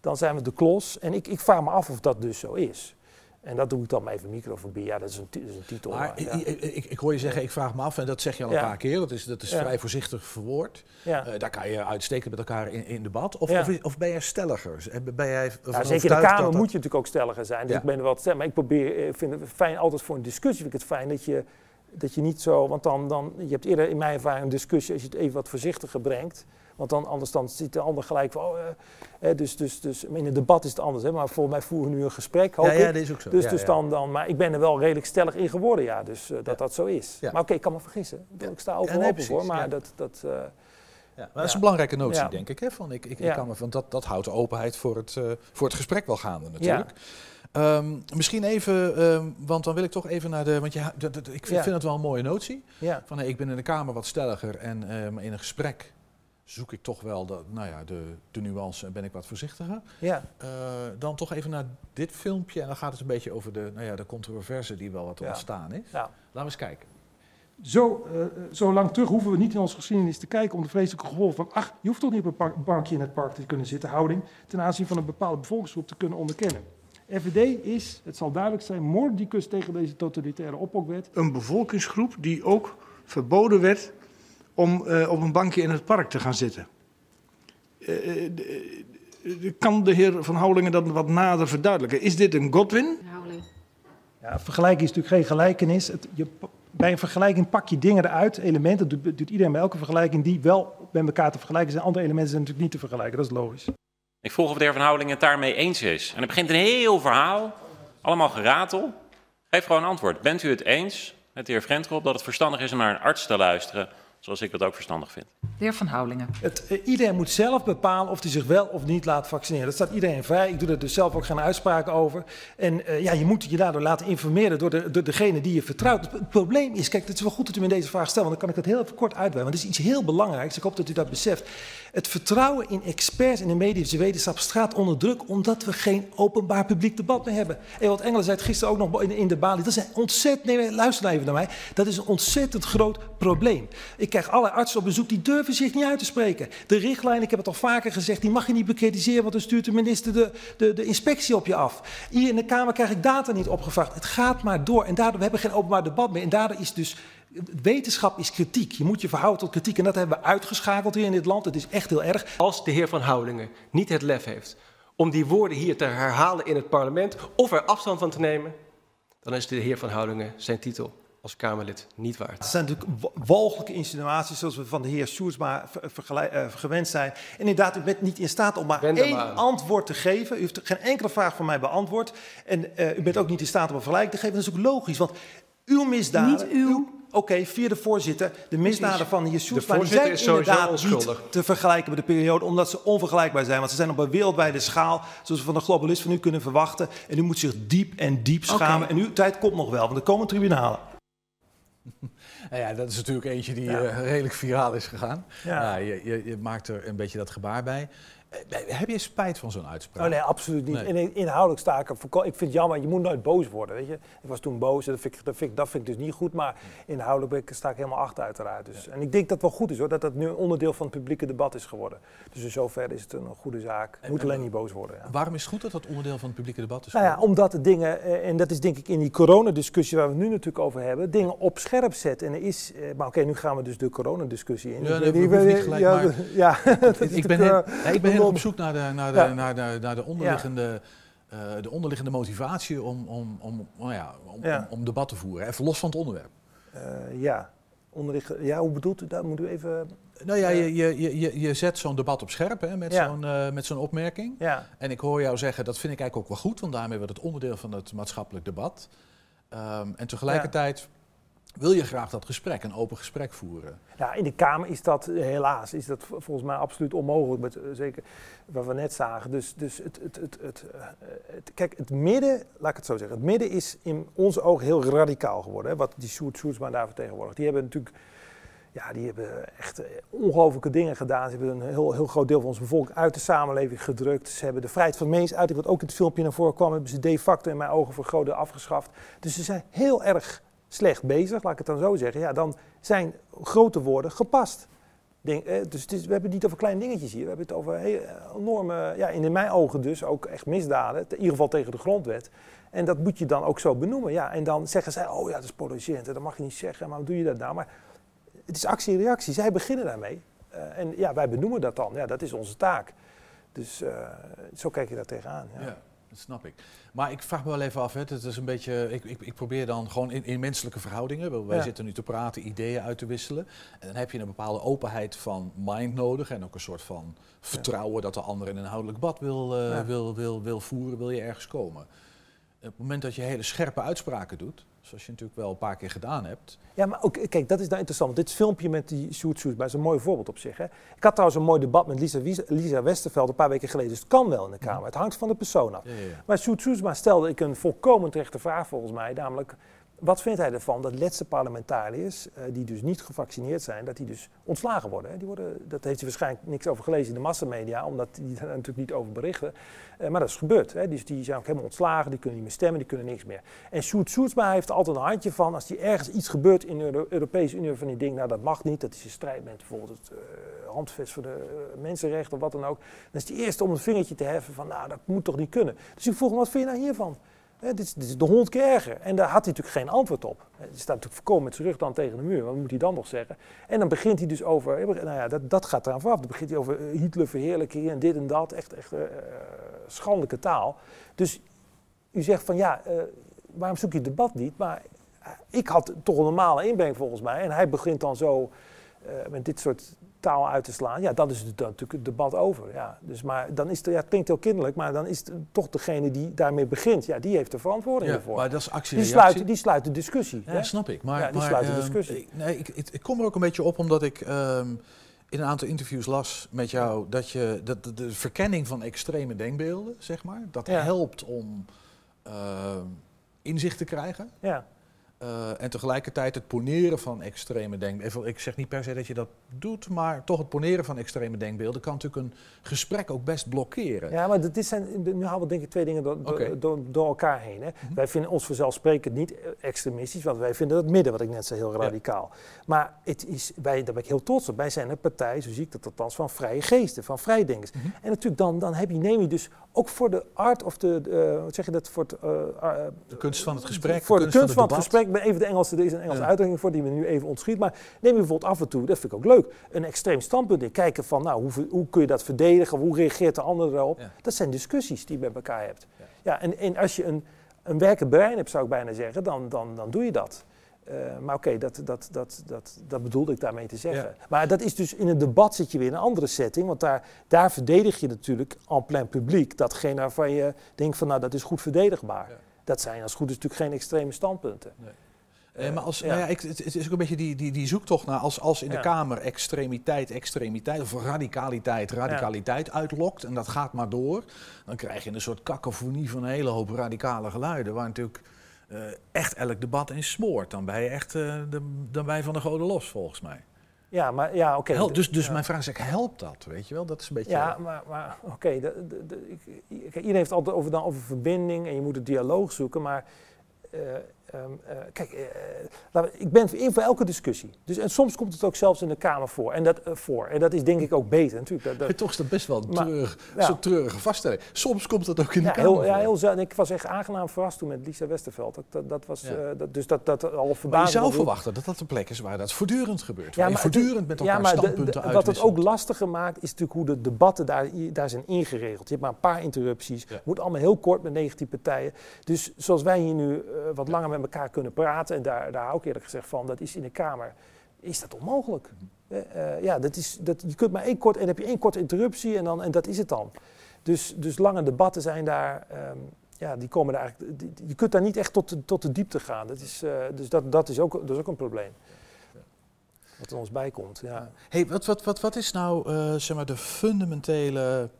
dan zijn we de klos. En ik, ik vraag me af of dat dus zo is. En dat doe ik dan even microfobie. Ja, dat is een, dat is een titel. Maar maar, ja. ik, ik, ik, hoor je zeggen, ik vraag me af, en dat zeg je al een Ja. paar keer, dat is, dat is Ja. vrij voorzichtig verwoord. Eh, daar kan je uitstekend met elkaar in, in debat. Of, of, ben jij stelliger? Ben jij zeker in de Kamer dat moet je natuurlijk ook stelliger zijn. Dus ik ben er wel te. Maar ik probeer, eh, vind het fijn, altijd voor een discussie vind ik het fijn dat je, dat je niet zo... Want dan, dan, je hebt eerder in mijn ervaring een discussie als je het even wat voorzichtiger brengt. Want dan, anders dan ziet de ander gelijk van... Oh, eh, eh, dus, dus, dus in een debat is het anders. Hè, maar volgens mij voeren we nu een gesprek, hoop Ja, ja, ik. dat is ook zo. Dus, Ja, dus. Dan, dan, maar ik ben er wel redelijk stellig in geworden, ja. Dus eh, dat dat zo is. Maar oké, ik kan me vergissen. Ik sta overal open voor. Maar ja. dat... dat eh, Ja, maar dat is een belangrijke notie, denk ik. Hè? Van, ik, ik, kan me, van dat, dat houdt de openheid voor het, eh, voor het gesprek wel gaande natuurlijk. Ehm, misschien even, ehm, want dan wil ik toch even naar de. Want je, ik vind, Ja. vind het wel een mooie notie. Ja. Van hey, ik ben in de Kamer wat stelliger en ehm, in een gesprek zoek ik toch wel de, nou ja, de, de nuance en ben ik wat voorzichtiger. Ja. Eh, dan toch even naar dit filmpje en dan gaat het een beetje over de, nou ja, de controverse die wel wat Ja. ontstaan is. Ja. Laten we eens kijken. Zo, eh, zo lang terug hoeven we niet in onze geschiedenis te kijken om de vreselijke gevolgen van, ach, je hoeft toch niet op een park- bankje in het park te kunnen zitten, houding ten aanzien van een bepaalde bevolkingsgroep te kunnen onderkennen. FVD is, het zal duidelijk zijn, mordicus tegen deze totalitaire oppokwet. Een bevolkingsgroep die ook verboden werd om eh, op een bankje in het park te gaan zitten. Eh, eh, de- kan de heer Van Houwelingen dat wat nader verduidelijken? Is dit een Godwin? Ja, vergelijking is natuurlijk geen gelijkenis. Het, je, bij een vergelijking pak je dingen eruit, elementen. Dat doet, doet iedereen bij elke vergelijking die wel bij elkaar te vergelijken zijn. Andere elementen zijn natuurlijk niet te vergelijken, dat is logisch. Ik vroeg of de heer Van Houwelingen het daarmee eens is. En er begint een heel verhaal, allemaal geratel. Geef gewoon een antwoord. Bent u het eens met de heer Frentrop dat het verstandig is om naar een arts te luisteren, zoals ik dat ook verstandig vind? De heer Van Houwelingen. Het, eh, iedereen moet zelf bepalen of hij zich wel of niet laat vaccineren. Dat staat iedereen vrij. Ik doe er dus zelf ook geen uitspraken over. En eh, ja, je moet je daardoor laten informeren door, de, door degene die je vertrouwt. Het, het probleem is, kijk, het is wel goed dat u me deze vraag stelt, want dan kan ik het heel even kort uitwijden. Want het is iets heel belangrijks. Ik hoop dat u dat beseft. Het vertrouwen in experts in de medische wetenschap staat onder druk omdat we geen openbaar publiek debat meer hebben. Ewald Engelen zei het gisteren ook nog in, in de balie. Dat is een ontzettend, nee, luister nou even naar mij. Dat is een ontzettend groot probleem. Ik krijg allerlei artsen op bezoek die durven zich niet uit te spreken. De richtlijn, ik heb het al vaker gezegd, die mag je niet bekritiseren, want dan stuurt de minister de, de, de inspectie op je af. Hier in de Kamer krijg ik data niet opgevraagd. Het gaat maar door en daardoor we hebben we geen openbaar debat meer. En daardoor is dus wetenschap is kritiek. Je moet je verhouden tot kritiek en dat hebben we uitgeschakeld hier in dit land. Het is echt heel erg. Als de heer Van Houwelingen niet het lef heeft om die woorden hier te herhalen in het parlement of er afstand van te nemen, dan is de heer Van Houwelingen zijn titel als Kamerlid niet waard. Het zijn natuurlijk wa- walgelijke insinuaties zoals we van de heer Sjoerdsma vergelijk- eh, gewend zijn. En inderdaad, u bent niet in staat om maar één maar antwoord te geven. U heeft geen enkele vraag van mij beantwoord. En eh, u bent ook niet in staat om een vergelijking te geven. Dat is ook logisch, want uw misdaden... Niet uw... Oké, via de voorzitter. De misdaden van de heer Sjoerdsma voorzitter zijn inderdaad onschuldig. niet te vergelijken met de periode... omdat ze onvergelijkbaar zijn. Want ze zijn op een wereldwijde schaal... zoals we van de globalist van u kunnen verwachten. En u moet zich diep en diep schamen. En uw tijd komt nog wel, want er komen tribunalen. Nou ja, dat is natuurlijk eentje die Ja. eh, redelijk viraal is gegaan. Ja. Je, je, je maakt er een beetje dat gebaar bij. Eh, Heb je spijt van zo'n uitspraak? Oh nee, absoluut niet. Nee. En inhoudelijk sta ik er Ik vind het jammer, je moet nooit boos worden, weet je. Ik was toen boos en dat vind ik, dat vind ik, dat vind ik dus niet goed. Maar inhoudelijk ben ik, sta ik helemaal achter uiteraard. Dus, En ik denk dat het wel goed is hoor, dat dat nu een onderdeel van het publieke debat is geworden. Dus in zoverre is het een goede zaak. Je moet En- alleen niet boos worden. Ja. Waarom is het goed dat dat onderdeel van het publieke debat is? Nou ja, omdat de dingen, eh, en dat is denk ik in die coronadiscussie waar we het nu natuurlijk over hebben, dingen op scherp zetten. En er is, eh, maar oké, nu gaan we dus de coronadiscussie in. Ja, Ik nee, we niet, gelijk, ja, maar ja, ik, ben heel, ik ben heel op zoek naar de, naar de, Ja. naar de, naar de, onderliggende, eh, de onderliggende motivatie om, om, om, nou ja, om, Ja. om, om debat te voeren. Even los van het onderwerp. Eh, ja. Ja, hoe bedoelt u dat? Moet u even... Nou ja, je, je, je, je- je zet zo'n debat op scherp hè, met Ja. zo'n eh, met zo'n opmerking. Ja. En ik hoor jou zeggen, dat vind ik eigenlijk ook wel goed, want daarmee wordt het onderdeel van het maatschappelijk debat. Ehm, en tegelijkertijd wil je graag dat gesprek, een open gesprek voeren. Ja, in de Kamer is dat eh, helaas is dat volgens mij absoluut onmogelijk. Met, eh, zeker wat we net zagen. Dus, dus het, het, het, eh, het- kijk, het midden, laat ik het zo zeggen. Het midden is in onze ogen heel radicaal geworden. Hè, wat die Sjoerd Sjoerdsma daar vertegenwoordigt. Die hebben natuurlijk ja, die hebben echt ongelooflijke dingen gedaan. Ze hebben een heel, heel groot deel van onze bevolking uit de samenleving gedrukt. Ze hebben de vrijheid van meningsuiting, wat ook in het filmpje naar voren kwam, hebben ze de facto in mijn ogen deel afgeschaft. Dus ze zijn heel erg slecht bezig, laat ik het dan zo zeggen. Ja, dan zijn grote woorden gepast. Denk, eh, dus het is, we hebben het niet over kleine dingetjes hier. We hebben het over heel, enorme, ja, in mijn ogen dus ook echt misdaden. In ieder geval tegen de grondwet. En dat moet je dan ook zo benoemen. Ja, en dan zeggen zij, oh ja, dat is polariserend. Dat mag je niet zeggen. Maar hoe doe je dat nou? Maar het is actie en reactie. Zij beginnen daarmee. Eh, en ja, wij benoemen dat dan. Ja, dat is onze taak. Dus eh, zo kijk je daar tegenaan. Ja, dat snap ik. Maar ik vraag me wel even af, hè, het is een beetje, ik, ik, ik probeer dan gewoon in, in menselijke verhoudingen, wij Ja. zitten nu te praten, ideeën uit te wisselen. En dan heb je een bepaalde openheid van mind nodig en ook een soort van vertrouwen dat de ander een inhoudelijk bad wil, eh, wil, wil, wil voeren, wil je ergens komen. Het moment dat je hele scherpe uitspraken doet, zoals je natuurlijk wel een paar keer gedaan hebt. Ja, maar ook, kijk, dat is nou interessant. Want dit filmpje met die Sjoerd Soesma is een mooi voorbeeld op zich. Hè. Ik had trouwens een mooi debat met Lisa, Lisa Westerveld een paar weken geleden. Dus het kan wel in de Kamer. Het hangt van de persoon af. Ja. Maar Sjoerd Soesma stelde ik een volkomen terechte vraag volgens mij. Namelijk, wat vindt hij ervan dat laatste parlementariërs, eh, die dus niet gevaccineerd zijn, dat die dus ontslagen worden? Hè? Die worden dat heeft hij waarschijnlijk niks over gelezen in de massamedia, omdat die daar natuurlijk niet over berichten. Eh, maar dat is gebeurd. Hè? Dus die zijn ook helemaal ontslagen, die kunnen niet meer stemmen, die kunnen niks meer. En Sjoerd Soesma heeft altijd een handje van, als er ergens iets gebeurt in de Euro- Europese Unie van die denkt, nou dat mag niet, dat is in strijd met bijvoorbeeld het eh, handvest voor de mensenrechten of wat dan ook. Dan is die eerste om een vingertje te heffen van, nou dat moet toch niet kunnen. Dus ik vroeg hem, wat vind je nou hiervan? Hè, dit, is, de honderd keer erger. En daar had hij natuurlijk geen antwoord op. Hij staat natuurlijk voorkomen met zijn rug dan tegen de muur. Wat moet hij dan nog zeggen? En dan begint hij dus over, nou ja, dat, dat gaat eraan vooraf. Dan begint hij over eh, Hitler verheerlijken en dit en dat. Echt, echt eh, schandelijke taal. Dus u zegt van ja, waarom zoek je het debat niet? Maar ik had toch een normale inbreng volgens mij. En hij begint dan zo met dit soort taal uit te slaan. Ja, dan is het dan natuurlijk het debat over. Ja. Dus, maar dan is het, ja, het klinkt heel kinderlijk, maar dan is het toch degene die daarmee begint. Ja, die heeft de verantwoording Ja, ervoor. maar dat is actie die sluit, die sluit de discussie. Ja, hè? snap ik. Maar, ja, die maar, sluit de ehm, discussie. ik, nee, ik, ik, ik kom er ook een beetje op omdat ik ehm, in een aantal interviews las met jou dat je dat de, de verkenning van extreme denkbeelden, zeg maar, dat helpt om ehm, inzicht te krijgen. Ja. Eh, en tegelijkertijd het poneren van extreme denkbeelden. Ik zeg niet per se dat je dat doet, maar toch het poneren van extreme denkbeelden kan natuurlijk een gesprek ook best blokkeren. Ja, maar dit zijn, nu halen we denk ik twee dingen door, door- Oké. door, door elkaar heen. Hè. Wij vinden ons vanzelfsprekend niet eh, extremistisch, want wij vinden het midden, wat ik net zei, heel radicaal. Maar het is, wij, daar ben ik heel trots op. Wij zijn een partij, zo zie ik dat althans, van vrije geesten, van vrijdenkers. En natuurlijk, dan, dan heb je, neem je dus ook voor de art of de, de, eh, wat zeg je dat, voor het... De kunst van het gesprek, Voor de kunst van het gesprek, ik ben even de Engelse, er is een Engelse Ja. uitdrukking voor die me nu even ontschiet. Maar neem je bijvoorbeeld af en toe, dat vind ik ook leuk, een extreem standpunt in. Kijken van, nou, hoe, hoe kun je dat verdedigen? Hoe reageert de ander daarop? Dat zijn discussies die je met elkaar hebt. Ja, en, en als je een, een werkend brein hebt, zou ik bijna zeggen, dan, dan, dan doe je dat. Eh, maar oké, dat, dat, dat, dat, dat bedoelde ik daarmee te zeggen. Maar dat is dus in een debat zit je weer in een andere setting. Want daar, daar verdedig je natuurlijk en plein publiek datgene waarvan je denkt van nou dat is goed verdedigbaar. Dat zijn als het goed is natuurlijk geen extreme standpunten. Nee, maar als, ja. nou ja, ik, het, is ook een beetje die, die, die zoektocht naar als, als in de Ja. Kamer extremiteit, extremiteit of radicaliteit, radicaliteit uitlokt en dat gaat maar door, dan krijg je een soort cacophonie van een hele hoop radicale geluiden waar natuurlijk eh, echt elk debat in smoort. Dan ben je echt eh, de, dan ben je van de goden los volgens mij. Ja, maar ja, oké. Dus dus Ja. mijn vraag is, helpt dat? Weet je wel? Dat is een beetje. Ja, maar, maar oké, iedereen heeft het altijd over, dan over verbinding en je moet het dialoog zoeken, maar eh, ehm, eh, kijk, eh, we- ik ben in voor elke discussie. Dus, en soms komt het ook zelfs in de Kamer voor. En dat, eh, voor. En dat is denk ik ook beter natuurlijk. Dat, dat, Toch is dat best wel een Maar- treurig, ja. zo'n treurige vaststelling. Soms komt dat ook in de ja, Kamer heel, ja, heel zelden. Ik was echt aangenaam verrast toen met Lisa Westerveld. Dat, dat, dat was, Ja. eh, dat, dus dat, dat al Maar je zou verwachten dat dat een plek is waar dat voortdurend gebeurt. waar je voortdurend met elkaar ja, maar standpunten de- Wat het ook lastiger maakt, is natuurlijk hoe de debatten daar, daar zijn ingeregeld. Je hebt maar een paar interrupties. Het moet allemaal heel kort met 19 partijen. Dus zoals wij hier nu eh, wat langer met elkaar kunnen praten, en daar, daar hou ik eerlijk gezegd van, dat is in de Kamer, is dat onmogelijk. Mhm. Eh, eh, ja, dat is, dat, je kunt maar één kort, en heb je één korte interruptie en, dan, en dat is het dan. Dus, dus lange debatten zijn daar, ehm, ja, die komen daar eigenlijk, die- je kunt daar niet echt tot de, tot de diepte gaan. Dat is, eh, dus dat, dat, is ook, dat is ook een probleem. Wat er ons bijkomt, ja. Hey, wat, wat, wat, wat is nou zeg maar de fundamentele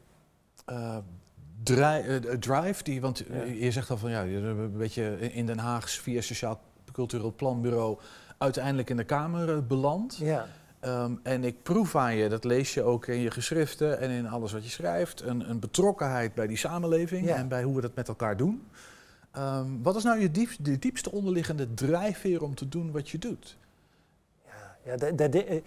dri- eh, drive? Die, want eh, je zegt al van ja, je een beetje in Den Haag via Sociaal Cultureel Planbureau uiteindelijk in de Kamer eh, beland. Ja. Ehm, en ik proef aan je, dat lees je ook in je geschriften en in alles wat je schrijft, een, een betrokkenheid bij die samenleving Ja. en bij hoe we dat met elkaar doen. Ehm, wat is nou je diep, de diepste onderliggende drijfveer om te doen wat je doet? Ja, daar, daar de- eh,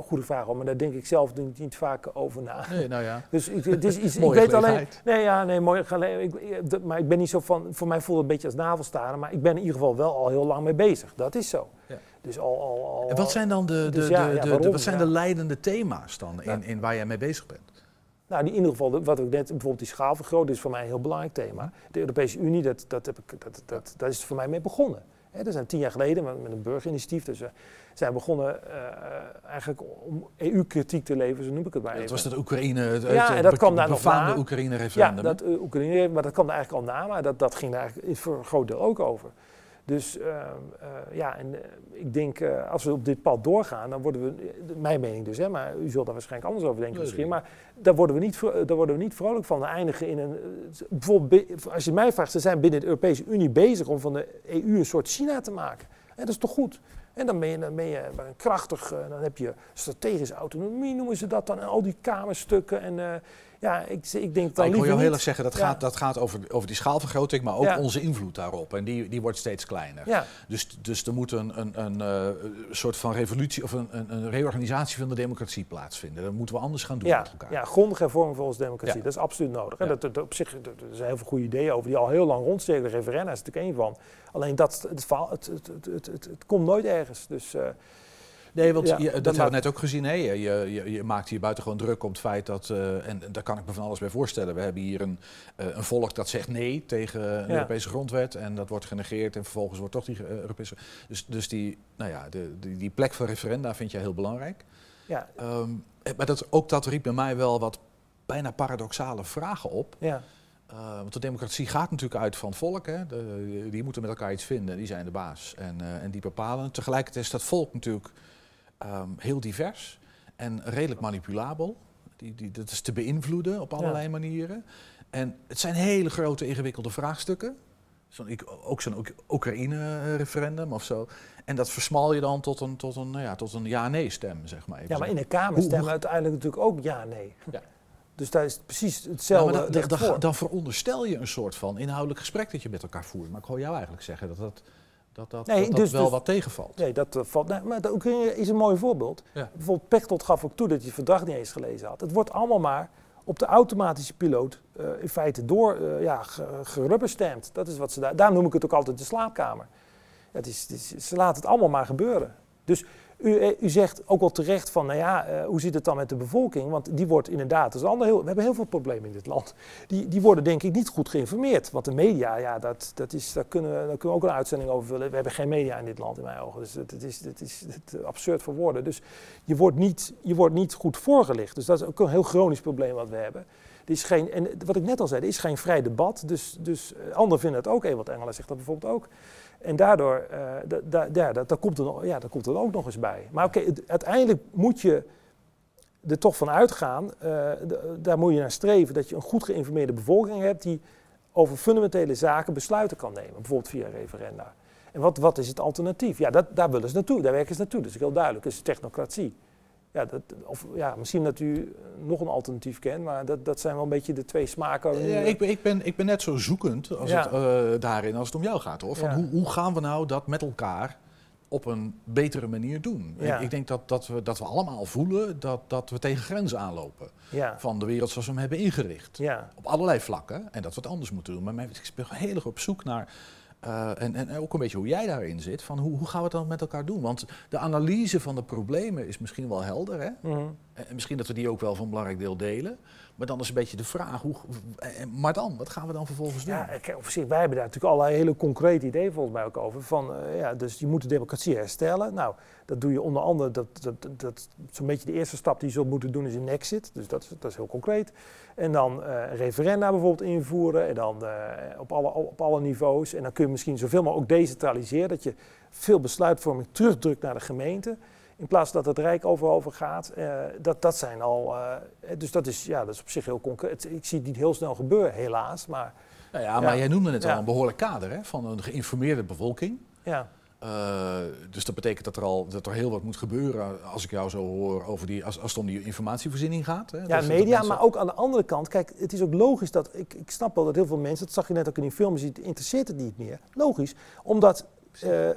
goede vraag hoor, maar daar denk ik zelf niet, niet vaak over na. Nee, nou ja. Dus ik, het is iets, ik weet alleen. Nee, ja, nee, mooi ik, ik- dat- Maar ik ben niet zo van. Voor mij voelt het een beetje als navelstaren, maar ik ben in ieder geval wel al heel lang mee bezig. Dat is zo. Ja. Dus al. al, al En wat zijn dan de, de, Dus ja, de, ja, de- waarom? wat zijn de leidende thema's dan in, in waar jij mee bezig bent? Nou, in ieder geval, de- wat ik net, bijvoorbeeld die schaalvergroting is voor mij een heel belangrijk thema. De Europese Unie, dat, dat, heb ik, dat, dat, daar is voor mij mee begonnen. Hè, dat zijn tien jaar geleden met, met een burgerinitiatief. Dus we zijn begonnen eh, eigenlijk om EU-kritiek te leveren, zo noem ik het maar Het even. was het Oekraïne, het, Ja, en dat kwam daar nog na. Oekraïne-referendum. Ja, dat eh, Oekraïne, maar dat kwam er eigenlijk al na, maar dat, dat ging daar eigenlijk voor een groot deel ook over. Dus ehm, eh, ja, en eh, ik denk eh, als we op dit pad doorgaan, dan worden we, eh, mijn mening dus, hè, maar u zult daar waarschijnlijk anders over denken Nee, misschien, maar daar worden, we niet, daar worden we niet vrolijk van. We eindigen in een, eh, bijvoorbeeld, be- als je mij vraagt, ze zijn binnen de Europese Unie bezig om van de EU een soort China te maken. En dat is toch goed? En dan ben je, dan ben je een krachtig, eh, dan heb je strategische autonomie, noemen ze dat dan, en al die kamerstukken. En eh, ja, ik, ik denk dan Maar ik jou heel erg zeggen, dat Ja. gaat, dat gaat over, over die schaalvergroting, maar ook Ja. onze invloed daarop. En die, die wordt steeds kleiner. Ja. Dus, dus er moet een, een, een eh, soort van revolutie of een, een, een reorganisatie van de democratie plaatsvinden. Dat moeten we anders gaan doen met elkaar. ja, grondige hervorming volgens democratie. Ja. Dat is absoluut nodig. En dat, dat, op zich, dat- er zijn heel veel goede ideeën over die al heel lang rondsteken. De referenda is natuurlijk één van. Alleen dat, het, verhaal- het, het, het, het, het, het komt nooit ergens. Dus, eh, Nee, want ja, je- dat, hebben we net ook gezien. Hè? Je, je, je maakt hier buitengewoon druk om het feit dat, eh, en, daar kan ik me van alles bij voorstellen. We hebben hier een, eh, een volk dat zegt nee tegen een Ja. Europese grondwet. En dat wordt genegeerd en vervolgens wordt toch die eh, Europese... Dus, dus die, nou ja, de, die, die plek van referenda vind jij heel belangrijk. Ja. Ehm, eh, maar dat, ook dat riep bij mij wel wat bijna paradoxale vragen op. Ja. Want de democratie gaat natuurlijk uit van het volk. Hè? De- die moeten met elkaar iets vinden, die zijn de baas en, en die bepalen. Tegelijkertijd is dat volk natuurlijk ehm, heel divers en redelijk manipulabel. Die, die, dat is te beïnvloeden op allerlei manieren. En het zijn hele grote, ingewikkelde vraagstukken. Ik- ook zo'n Oek- Oekraïne-referendum of zo. En dat versmal je dan tot een, tot een, nou ja, tot een ja-nee-stem, zeg maar. even ja, maar in zo. de Kamer stemmen uiteindelijk natuurlijk ook ja-nee. Ja. Dus daar is precies Ja, hetzelfde. maar dan, dan, dan veronderstel je een soort van inhoudelijk gesprek dat je met elkaar voert. Maar ik hoor jou eigenlijk zeggen dat dat, dat, dat, Nee, dat, dat dus- wel dus- wat tegenvalt. Nee, dat eh, valt. Nee, maar de Oekraïne is een mooi voorbeeld. Ja. Bijvoorbeeld Pechtold gaf ook toe dat hij het verdrag niet eens gelezen had. Het wordt allemaal maar op de automatische piloot eh, in feite door eh ja, ge- gerubberstampt. Dat is wat ze daar. Daarom noem ik het ook altijd de slaapkamer. Ja, het is, het is- ze laten het allemaal maar gebeuren. Dus u, eh, u zegt ook wel terecht van, nou ja, eh, hoe zit het dan met de bevolking? Want die wordt inderdaad, dat ander heel, we hebben heel veel problemen in dit land. Die, die worden denk ik niet goed geïnformeerd. Want de media, ja, dat, dat is, daar, kunnen kunnen we ook een uitzending over vullen. We hebben geen media in dit land in mijn ogen. Dus het is, het is absurd voor woorden. Dus je wordt, niet, je wordt niet goed voorgelicht. Dus dat is ook een heel chronisch probleem wat we hebben. Is geen, en wat ik net al zei, er is geen vrij debat. Dus, dus eh, anderen vinden het ook. Ewald Engelen zegt dat bijvoorbeeld ook. En daardoor, eh da, komt er, ja, dat komt er ook nog eens bij. Maar oké, uiteindelijk moet je er toch van uitgaan, eh, daar moet je naar streven, dat je een goed geïnformeerde bevolking hebt die over fundamentele zaken besluiten kan nemen. Bijvoorbeeld via referenda. En wat, wat is het alternatief? Ja, dat, daar willen ze naartoe, daar werken ze naartoe. Dat is heel duidelijk, dat is technocratie. Ja, dat, of, ja, misschien dat u nog een alternatief kent, maar dat, dat zijn wel een beetje de twee smaken. Ja, eh, ik, ben, ik, ben, ik ben net zo zoekend als Ja. het, eh, daarin als het om jou gaat. Hoor. Van Ja. hoe, hoe gaan we nou dat met elkaar op een betere manier doen? Ik, ik denk dat, dat, we, dat we allemaal voelen dat, dat we tegen grenzen aanlopen. Van de wereld zoals we hem hebben ingericht. Op allerlei vlakken. En dat we het anders moeten doen. Maar ik ben heel erg op zoek naar... eh, en, en ook een beetje hoe jij daarin zit. Van hoe, hoe gaan we het dan met elkaar doen? Want de analyse van de problemen is misschien wel helder. Hè? Mhm. En misschien dat we die ook wel een belangrijk deel delen. Maar dan is een beetje de vraag, hoe, eh, maar dan, wat gaan we dan vervolgens doen? Ja, kijk, op zich, wij hebben daar natuurlijk allerlei hele concrete ideeën volgens mij ook over. Van, eh, ja, dus je moet de democratie herstellen. Nou, dat doe je onder andere, dat, dat, dat, zo'n beetje de eerste stap die je zult moeten doen is een exit. Dus dat is, dat is heel concreet. En dan eh, referenda bijvoorbeeld invoeren. En dan eh, op, alle, op alle niveaus. En dan kun je misschien zoveel mogelijk ook decentraliseren. Dat je veel besluitvorming terugdrukt naar de gemeente. In plaats dat het Rijk over gaat. Eh, dat, dat zijn al. eh, dus dat is, ja, dat is op zich heel concreet. Ik zie het niet heel snel gebeuren, helaas. Maar, Nou ja, maar jij noemde net Ja. al een behoorlijk kader hè, van een geïnformeerde bevolking. Ja. Eh, dus dat betekent dat er al dat er heel wat moet gebeuren als ik jou zo hoor over die, als, als het om die informatievoorziening gaat. Hè? Ja, media, mensen- maar ook aan de andere kant. Kijk, het is ook logisch dat. Ik, ik snap wel dat heel veel mensen. Dat zag je net ook in die film. Je ziet, interesseert het niet meer. Logisch. Omdat eh,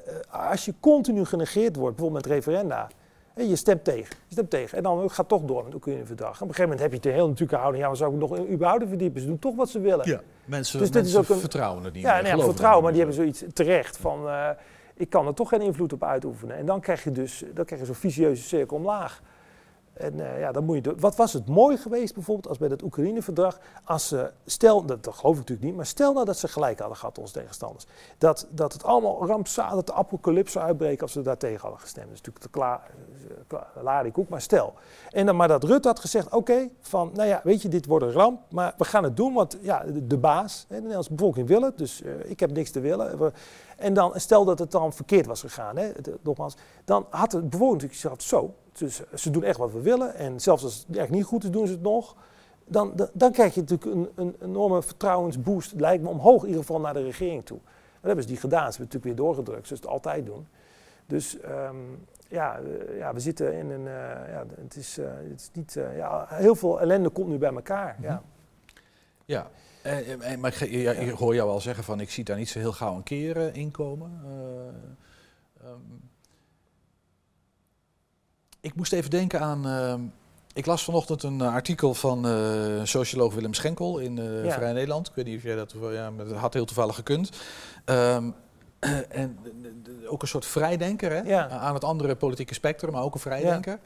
als je continu genegeerd wordt, bijvoorbeeld met referenda. je stemt tegen. Je stemt tegen. En dan gaat het toch door met het Oekraïne-verdrag. Op een gegeven moment heb je de hele natuurlijke houding. Ja, waar zou ik nog überhaupt verdiepen? Ze doen toch wat ze willen. Ja, mensen, Dus dit mensen is ook een- vertrouwen het niet Ja, nee, vertrouwen, maar het die hebben zoiets terecht van. eh, ik kan er toch geen invloed op uitoefenen. En dan krijg je dus dan krijg je zo'n vicieuze cirkel omlaag. En eh, ja, dan moet je. Wat was het mooi geweest bijvoorbeeld als bij dat Oekraïne-verdrag, als ze, stel, dat, dat geloof ik natuurlijk niet, maar stel nou dat ze gelijk hadden gehad, onze tegenstanders. Dat, dat het allemaal rampzalig, dat de apocalypse uitbreken als ze daar tegen hadden gestemd. Dat is natuurlijk te klaar, klaar larikoek, maar stel. En dan maar dat Rutte had gezegd, oké, van, nou ja, weet je, dit wordt een ramp, maar we gaan het doen, want ja, de, baas, de Nederlandse bevolking wil het, dus eh, ik heb niks te willen. En dan, stel dat het dan verkeerd was gegaan, hè, het- nogmaals, dan had de bevolking natuurlijk gezegd, zo, dus ze doen echt wat we willen. En zelfs als het echt niet goed is, doen ze het nog. Dan, dan, dan krijg je natuurlijk een, een enorme vertrouwensboost, lijkt me omhoog in ieder geval naar de regering toe. Dat hebben ze die gedaan. Ze hebben het natuurlijk weer doorgedrukt, zoals ze het altijd doen. Dus ehm, ja, eh, ja, we zitten in een. eh, ja, het, is, eh, het is niet. ja, heel veel ellende komt nu bij elkaar. Ja. Ja, en, en- maar ik, ja, hoor jou wel zeggen van ik zie daar niet zo heel gauw een keer in komen. Eh, ehm, ik moest even denken aan. ehm, ik las vanochtend een eh, artikel van eh, socioloog Willem Schenkel in eh Ja. Vrij Nederland. Ik weet niet of jij dat. Ja, maar dat had heel toevallig gekund. Ehm, en ook een soort vrijdenker hè? Ja. aan het andere politieke spectrum, maar ook een vrijdenker.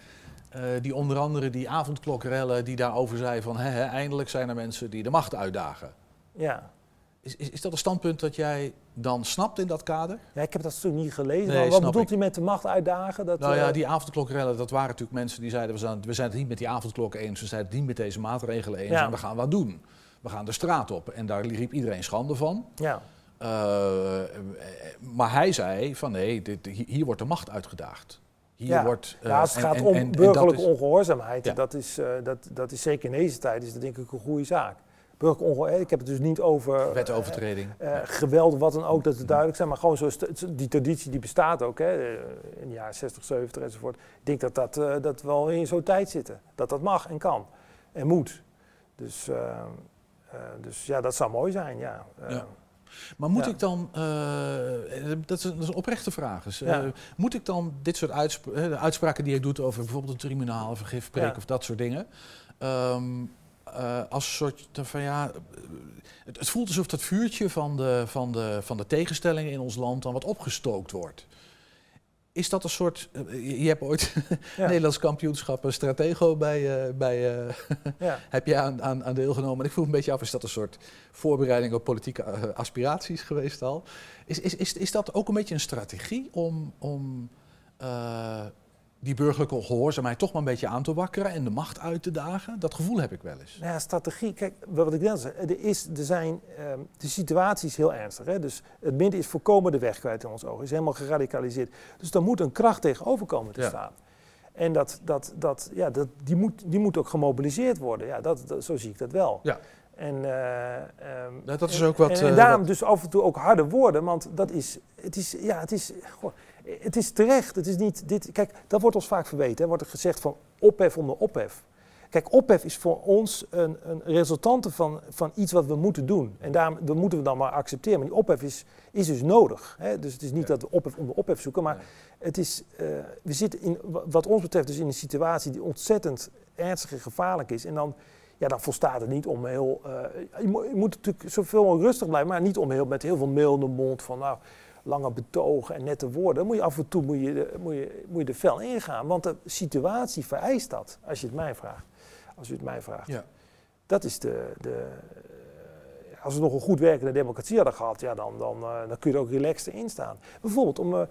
Die onder andere die avondklokrellen die daarover zei van hè, hè, eindelijk zijn er mensen die de macht uitdagen. Ja. Is, is, is dat een standpunt dat jij dan snapt in dat kader? ja, ik heb dat stuk niet gelezen. Nee, wat bedoelt hij met de macht uitdagen? Dat, nou ja, eh, die avondklokrellen, dat waren natuurlijk mensen die zeiden we zijn, we zijn het niet met die avondklokken eens, we zijn het niet met deze maatregelen eens Ja. en we gaan wat doen. We gaan de straat op. En daar riep iedereen schande van. Ja. Eh, maar hij zei van nee, dit, hier wordt de macht uitgedaagd. Hier ja. wordt, eh, ja, als het en- gaat en- om en- en dat burgerlijke is- ongehoorzaamheid, Ja. dat, is, dat, dat is zeker in deze tijd is dat denk ik een goede zaak. Burgerlijke ongehoor, ik heb het dus niet over Wetovertreding. eh, eh, geweld, wat dan ook, dat het duidelijk zijn, maar gewoon zo, die traditie die bestaat ook, hè, eh, in de jaren 60, 70 enzovoort. Ik denk dat dat, eh, dat we wel in zo'n tijd zitten, dat dat mag en kan en moet. Dus, eh, eh, dus ja, dat zou mooi zijn, ja. Eh, Ja. Maar moet ja. ik dan, eh, dat, is een, dat is een oprechte vraag, dus, eh, Ja. moet ik dan dit soort uitspra- eh, de uitspraken die je doet over bijvoorbeeld een tribunaal of een gifpreek Ja. of dat soort dingen, ehm, eh, als een soort van ja, het, het voelt alsof dat vuurtje van de, van, de, van de tegenstellingen in ons land dan wat opgestookt wordt. Is dat een soort, eh, je hebt ooit Ja. Nederlands kampioenschap eh, Stratego bij, eh, bij Ja. heb je aan, aan, aan deelgenomen. En ik vroeg een beetje af, is dat een soort voorbereiding op politieke aspiraties geweest al? Is, is, is, is dat ook een beetje een strategie om, om die burgerlijke gehoorzaamheid toch maar een beetje aan te wakkeren en de macht uit te dagen? Dat gevoel heb ik wel eens. Nou ja, strategie. Kijk, wat ik net zei, er, is, er zijn, ehm, de situatie is heel ernstig. Hè? Dus het midden is voorkomen de weg kwijt in ons ogen. Is helemaal geradicaliseerd. Dus daar moet een kracht tegenover komen te Ja. staan. En dat, dat, dat, ja, dat, die, moet, die moet ook gemobiliseerd worden. Ja, dat, dat- zo zie ik dat wel. Ja. En, eh, ehm, Ja, dat is ook wat, En, en eh, daarom wat- dus af en toe ook harde woorden. Want dat is, het is, ja, het is, goh, het is terecht. Het is niet, dit, kijk, dat wordt ons vaak verweten. Hè. Wordt er gezegd van ophef om de ophef. Kijk, ophef is voor ons een, een resultante van, van iets wat we moeten doen. En dat moeten we dan maar accepteren. Maar die ophef is, is dus nodig. Hè? Dus het is niet dat we ophef om de ophef zoeken. Maar het is, eh, we zitten in, wa- wat ons betreft dus in een situatie die ontzettend ernstig en gevaarlijk is. En dan, ja, dan volstaat het niet om heel... eh, je, moet, je moet natuurlijk zoveel mogelijk rustig blijven. Maar niet om heel, met heel veel mail in de mond van... Nou, lange betogen en nette woorden. Dan moet je af en toe moet je, de- moet je, moet je er fel ingaan. Want de situatie vereist dat, als je het mij vraagt. Als u het mij vraagt. Ja. Dat is de, de, eh, als we nog een goed werkende democratie hadden gehad, ja, dan, dan, eh, dan kun je er ook relaxed in staan. Bijvoorbeeld, om, eh,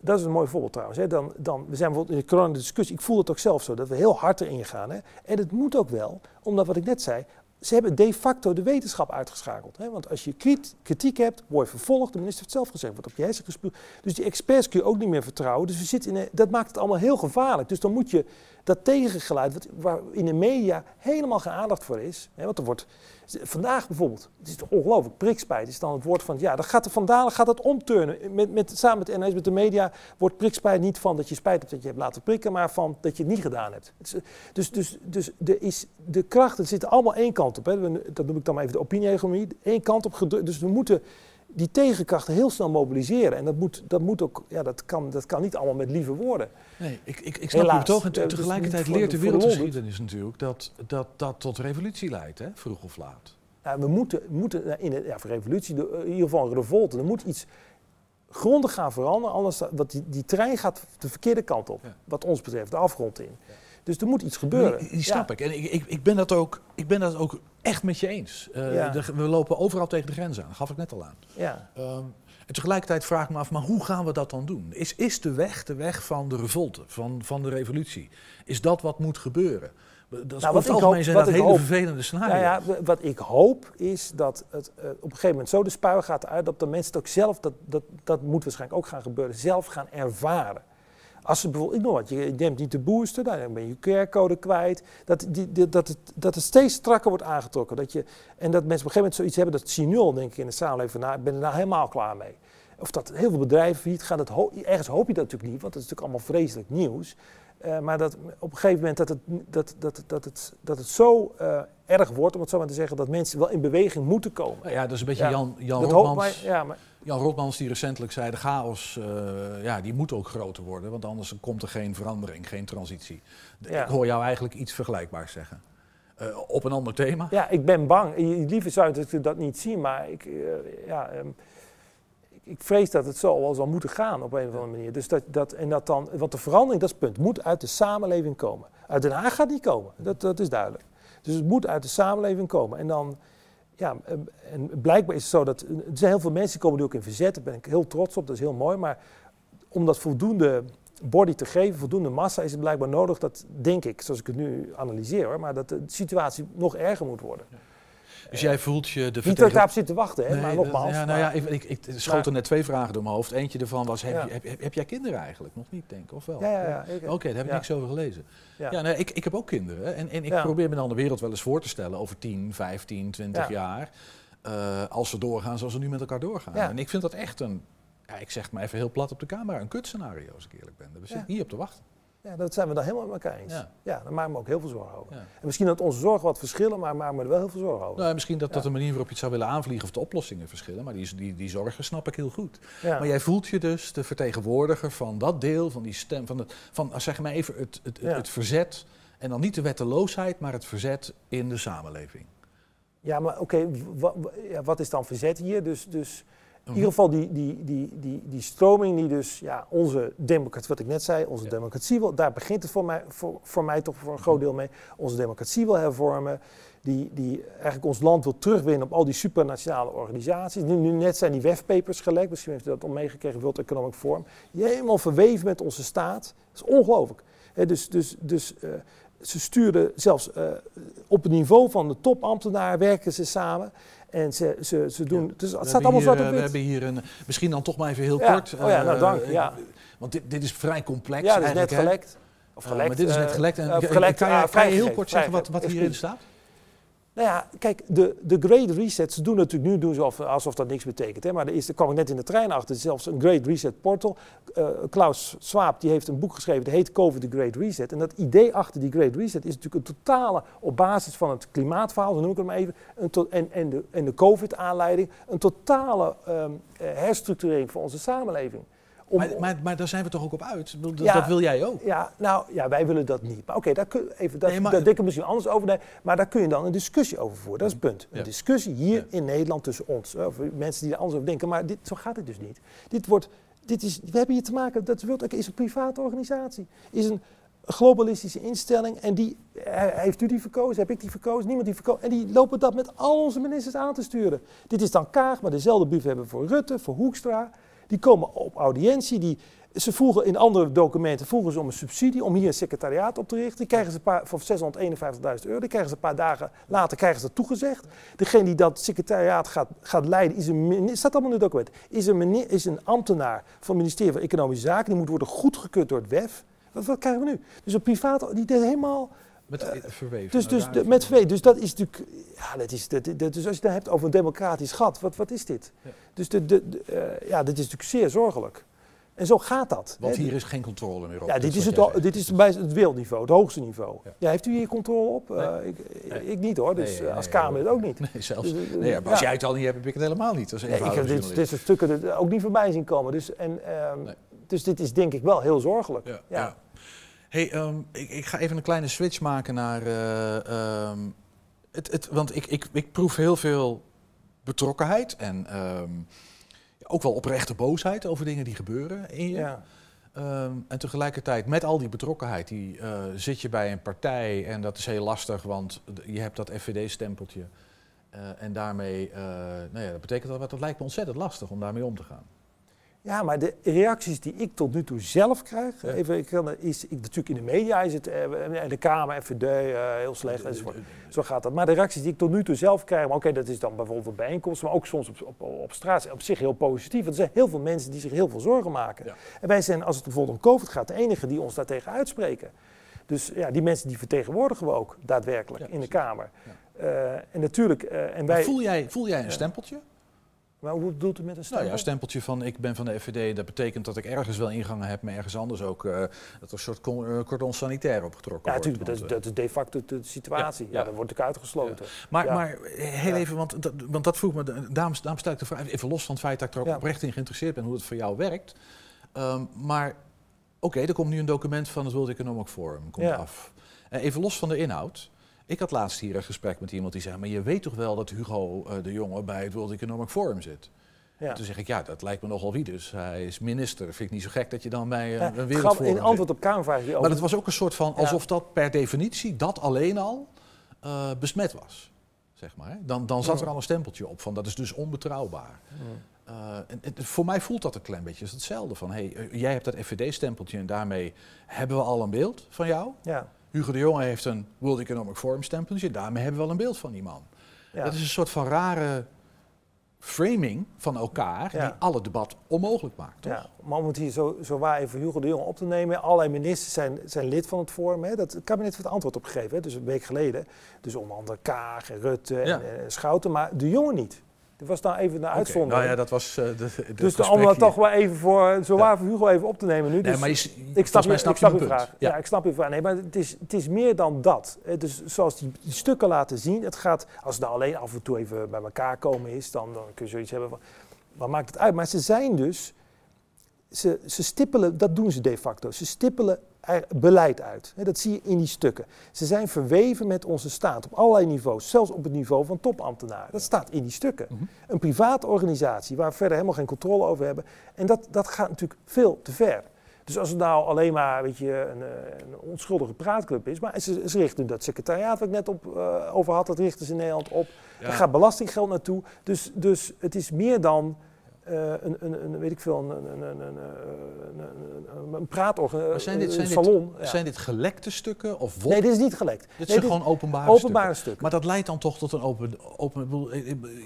dat is een mooi voorbeeld trouwens. Hè, dan, dan, we zijn bijvoorbeeld in de corona discussie, ik voel het ook zelf zo, dat we heel hard erin gaan. Hè. En het moet ook wel, omdat wat ik net zei, ze hebben de facto de wetenschap uitgeschakeld. Hè? Want als je kritiek hebt, word je vervolgd. De minister heeft het zelf gezegd, wordt op je hersen gespuugd. Dus die experts kun je ook niet meer vertrouwen. Dus we zitten in dat maakt het allemaal heel gevaarlijk. Dus dan moet je dat tegengeluid, wat, waar in de media helemaal geen aandacht voor is. Hè? Want er wordt, vandaag bijvoorbeeld, het is ongelooflijk, prikspijt is dan het woord van, ja, dan gaat er vandaag gaat dat omturnen. Met, samen met NS, met de media, wordt prikspijt niet van dat je spijt hebt dat je hebt laten prikken, maar van dat je het niet gedaan hebt. Dus, dus, dus er is, de krachten zitten allemaal één kant op. Hè. Dat noem ik dan even de opinie-economie. Eén kant op gedrukt. Dus we moeten die tegenkrachten heel snel mobiliseren. En dat, moet, dat, moet ook, ja, dat kan, dat kan niet allemaal met lieve woorden. Nee, ik, ik, ik snap het toch. En te- Ja, dus tegelijkertijd leert de wereldgeschiedenis natuurlijk dat, dat dat tot revolutie leidt, hè? vroeg of laat. Ja, we moeten, moeten in een ja, voor revolutie, de- in ieder geval een revolte, er moet iets grondig gaan veranderen. Anders, want die, die trein gaat de verkeerde kant op, wat ons betreft, de afgrond in. Dus er moet iets gebeuren. Die, die snap ik. En ik, ik, ik, ben dat ook, ik ben dat ook echt met je eens. Uh, Ja. de- we lopen overal tegen de grens aan. Dat gaf ik net al aan. Ja. Ehm, en tegelijkertijd vraag ik me af, maar hoe gaan we dat dan doen? Is, is de weg de weg van de revolte, van, van de revolutie? Is dat wat moet gebeuren? Dat is Nou, over het algemeen zijn dat ik hele hoop- vervelende scenario's. Nou ja, wat ik hoop is dat het eh, op een gegeven moment zo de spuier gaat uit dat de mensen het ook zelf, dat, dat, dat moet waarschijnlijk ook gaan gebeuren, zelf gaan ervaren. Als ze bijvoorbeeld, ik noem wat, je neemt niet de booster, dan ben je QR-code kwijt. Dat, die, dat, het, dat het steeds strakker wordt aangetrokken. Dat je, en dat mensen op een gegeven moment zoiets hebben, dat al denk ik in de samenleving, nou, ik ben er nou helemaal klaar mee. Of dat heel veel bedrijven failliet gaan, dat ergens hoop je dat natuurlijk niet, want dat is natuurlijk allemaal vreselijk nieuws. Eh, maar dat op een gegeven moment dat het, dat, dat, dat het, dat het zo eh, erg wordt, om het zo maar te zeggen, dat mensen wel in beweging moeten komen. Ja, dat is een beetje Ja, Jan, Jan Rotmans. maar- ja, maar- Jan Rotmans die recentelijk zei, de chaos, eh, ja, die moet ook groter worden. Want anders komt er geen verandering, geen transitie. Ja. Ik hoor jou eigenlijk iets vergelijkbaars zeggen. Eh, op een ander thema. Ja, ik ben bang. Liever zou je dat- niet zien, maar ik, eh, ja, ehm, ik, ik vrees dat het zo wel zal moeten gaan op een of andere manier. Dus dat, dat, en dat dan, want de verandering, dat is het punt, moet uit de samenleving komen. Uit Den Haag gaat niet komen, dat, dat is duidelijk. Dus het moet uit de samenleving komen. En dan, ja, ehm, en blijkbaar is het zo dat, er zijn heel veel mensen die komen nu ook in verzet, daar ben ik heel trots op, dat is heel mooi. Maar om dat voldoende body te geven, voldoende massa, is het blijkbaar nodig dat, denk ik, zoals ik het nu analyseer hoor, maar dat de situatie nog erger moet worden. Dus jij voelt je de Niet dat ik daarop zit te wachten, hè, maar nogmaals. Ja, nou ja, ik, ik, ik schoot er net twee vragen door mijn hoofd. Eentje ervan was, heb, Ja. je, heb, heb, heb jij kinderen eigenlijk? Nog niet, denk ik, of wel? Ja, ja, ja, Oké, daar heb ik niks over gelezen. Ja. Nee, ik, ik heb ook kinderen. En, en ik probeer me dan de wereld wel eens voor te stellen over 10, 15, 20 Ja. jaar. eh, als ze doorgaan zoals ze nu met elkaar doorgaan. En ik vind dat echt een, ja, ik zeg het maar even heel plat op de camera, een kutscenario als ik eerlijk ben. We zitten hier op te wachten. Ja, dat zijn we dan helemaal met elkaar eens. Ja. Ja, daar maken we ook heel veel zorgen over. Ja. En misschien dat onze zorgen wat verschillen, maar maken we er wel heel veel zorgen over. Nou, ja, misschien dat dat de manier waarop je het zou willen aanvliegen of de oplossingen verschillen. Maar die, die, die zorgen snap ik heel goed. Maar jij voelt je dus de vertegenwoordiger van dat deel, van die stem, van, het, van zeg maar even het, het, het verzet. En dan niet de wetteloosheid, maar het verzet in de samenleving. Ja, maar oké, wa- wa- ja, wat is dan verzet hier? Dus, dus in Mhm. ieder geval die, die, die, die, die stroming die dus ja, onze democratie, wat ik net zei, onze democratie wil, daar begint het voor mij, voor, voor mij toch voor een groot deel mee, onze democratie wil hervormen, die, die eigenlijk ons land wil terugwinnen op al die supranationale organisaties. Nu, nu net zijn die WEF-papers gelekt, misschien heeft u dat al meegekregen, World Economic Forum, die helemaal verweven met onze staat. Dat is ongelooflijk. Dus dus, dus eh, ze sturen zelfs eh, op het niveau van de topambtenaar werken ze samen. En ze, ze, ze doen. dus het We staat allemaal zwart eh, op We wit. hebben hier een, misschien dan toch maar even heel Ja. kort. Oh ja, nou, eh, dank, eh, ja. Want dit, dit is vrij complex. Ja, dat is net gelekt. Of Eh, gelekt, maar dit is net eh, gelekt. En eh, kan- gelekt, kan, ah, je, kan je heel kort zeggen wat, wat hierin staat? Nou ja, kijk, de, de Great Reset, ze doen natuurlijk nu doen alsof, alsof dat niks betekent. Hè? Maar er, is, er kwam ik net in de trein achter, zelfs een Great Reset portal. Eh, Klaus Schwab die heeft een boek geschreven, dat heet COVID, The Great Reset. En dat idee achter die Great Reset is natuurlijk een totale, op basis van het klimaatverhaal, zo noem ik het maar even, een en, en de, en de COVID-aanleiding, een totale eh, herstructurering van onze samenleving. Om- Maar, maar, maar daar zijn we toch ook op uit? Dat, Ja. dat wil jij ook. Ja, nou ja, wij willen dat niet. Maar oké, daar kun even, dat, Nee, maar- daar denk ik misschien anders over. Nee, maar daar kun je dan een discussie over voeren. Dat is het punt. Een Ja. discussie hier in Nederland tussen ons. Of mensen die er anders over denken. Maar dit, zo gaat het dus niet. Dit wordt, dit is, we hebben hier te maken, dat World is een private organisatie. Is een globalistische instelling. En die, eh, heeft u die verkozen? Heb ik die verkozen? Niemand die verkozen. En die lopen dat met al onze ministers aan te sturen. Dit is dan Kaag, maar dezelfde brief hebben we voor Rutte, voor Hoekstra. Die komen op audiëntie. Die, ze vroegen in andere documenten vroegen ze om een subsidie om hier een secretariaat op te richten. Die krijgen ze een paar, voor 651.000 euro. Die krijgen ze een paar dagen later krijgen ze dat toegezegd. Degene die dat secretariaat gaat, gaat leiden is een staat allemaal in het document, is een, is een ambtenaar van het ministerie van Economische Zaken. Die moet worden goedgekeurd door het WEF. Wat, wat krijgen we nu? Dus een privaat, die deed helemaal... Met eh, verweven. Dus, dus de- met verweven. Dus dat is natuurlijk. Ja, dat is, dat, dat- dus als je het hebt over een democratisch gat, wat, wat is dit? Dus de, de, de, eh, ja, dit is natuurlijk zeer zorgelijk. En zo gaat dat. Want hè. hier is geen controle meer op. Ja, dit is, het, al- dit is bij het wereldniveau, het hoogste niveau. Ja. Ja. heeft u hier controle op? Nee. Eh, ik, Nee. ik niet hoor, dus Nee, nee, als nee, Kamerlid ook niet. Nee, zelfs. Dus, nee, maar als ja. jij het al niet hebt, heb ik het helemaal niet. Nee, ik heb dit, dit soort stukken er ook niet voorbij zien komen. Dus, en, ehm, dus dit is denk ik wel heel zorgelijk. Ja, Ja. ja. Hey, ehm, ik, ik ga even een kleine switch maken naar. eh, ehm, het, het, want ik, ik, ik proef heel veel betrokkenheid en ehm, ook wel oprechte boosheid over dingen die gebeuren in je. Ja. En tegelijkertijd, met al die betrokkenheid, die, eh, zit je bij een partij en dat is heel lastig, want je hebt dat FVD-stempeltje. Eh, en daarmee, nou ja, dat betekent dat, dat lijkt me ontzettend lastig om daarmee om te gaan. Ja, maar de reacties die ik tot nu toe zelf krijg, even, ik kan, is, ik, natuurlijk in de media is het, eh, de Kamer, FVD, eh, heel slecht enzovoort. Zo gaat dat. Maar de reacties die ik tot nu toe zelf krijg, maar oké, dat is dan bijvoorbeeld bijeenkomsten, maar ook soms op, op, op straat, op zich heel positief. Want er zijn heel veel mensen die zich heel veel zorgen maken. En wij zijn, als het bijvoorbeeld om COVID gaat, de enige die ons daartegen uitspreken. Dus ja, die mensen die vertegenwoordigen we ook daadwerkelijk in de Kamer. Eh, en natuurlijk, eh, en wij... Voel, jij, voel jij een stempeltje? Maar hoe bedoelt u met een Nou stempel? ja, een stempeltje van ik ben van de FVD, dat betekent dat ik ergens wel ingangen heb, maar ergens anders ook eh, dat er een soort eh, cordon sanitair opgetrokken Ja, wordt. natuurlijk, dat, is- dat is de facto de situatie. Ja, ja. dat wordt ik uitgesloten. Maar, Ja. maar eh, heel even, want dat, want dat vroeg me, daarom, daarom stel ik de vraag, even los van het feit dat ik er ook Ja. oprecht in geïnteresseerd ben hoe het voor jou werkt. Ehm, maar oké, er komt nu een document van het World Economic Forum, komt Ja. af. Eh, even los van de inhoud. Ik had laatst hier een gesprek met iemand die zei, maar je weet toch wel dat Hugo eh, de Jonge bij het World Economic Forum zit? Ja. Toen zeg ik, ja, dat lijkt me nogal wie dus. Hij is minister. Vind ik niet zo gek dat je dan bij eh, een grap- wereldforum in antwoord op Kamervraag Maar dat was ook een soort van, alsof dat per definitie, dat alleen al, eh, besmet was. Zeg maar. Dan, dan zat er al een stempeltje op van, dat is dus onbetrouwbaar. Eh, en, en voor mij voelt dat een klein beetje hetzelfde. Van, hey, jij hebt dat FVD-stempeltje en daarmee hebben we al een beeld van jou. Ja. Hugo de Jonge heeft een World Economic Forum stempeltje. Daarmee hebben we al een beeld van die man. Ja. Dat is een soort van rare framing van elkaar Ja. die alle debat onmogelijk maakt. Toch? Ja, maar om het hier zo, zo waar even Hugo de Jonge op te nemen. Allerlei ministers zijn, zijn lid van het Forum. Hè. Dat, het kabinet heeft het antwoord op gegeven, hè. dus een week geleden. Dus onder andere Kaag en Rutte Ja. en, en Schouten, maar de Jonge niet. Dat was nou even een uitzondering. Nou ja, dat was eh, de, de dus om dat toch wel even voor, zo waar voor Hugo even op te nemen nu. Nee, Dus maar je ik snap, je, snap ik je snap punt. vraag. Ja. Ja. ik snap uw vraag. Nee, maar het is, het is meer dan dat. Dus zoals die, die stukken laten zien, het gaat, als het nou alleen af en toe even bij elkaar komen is, dan, dan kun je zoiets hebben van, wat maakt het uit? Maar ze zijn dus, ze, ze stippelen, dat doen ze de facto, ze stippelen er beleid uit. Dat zie je in die stukken. Ze zijn verweven met onze staat op allerlei niveaus, zelfs op het niveau van topambtenaren. Dat staat in die stukken. Een private organisatie waar we verder helemaal geen controle over hebben. En dat, dat gaat natuurlijk veel te ver. Dus als het nou alleen maar weet je, een, eh, een onschuldige praatclub is, maar ze, ze richten dat secretariaat wat ik net op, eh, over had, dat richten ze in Nederland op. Ja. Er gaat belastinggeld naartoe. Dus, dus het is meer dan een, een, een, weet ik veel, een, een, een, een, zijn salon. Zijn dit gelekte stukken of Nee, dit is niet gelekt. Dit zijn gewoon openbare, openbare stukken. Maar dat leidt dan toch tot een open... open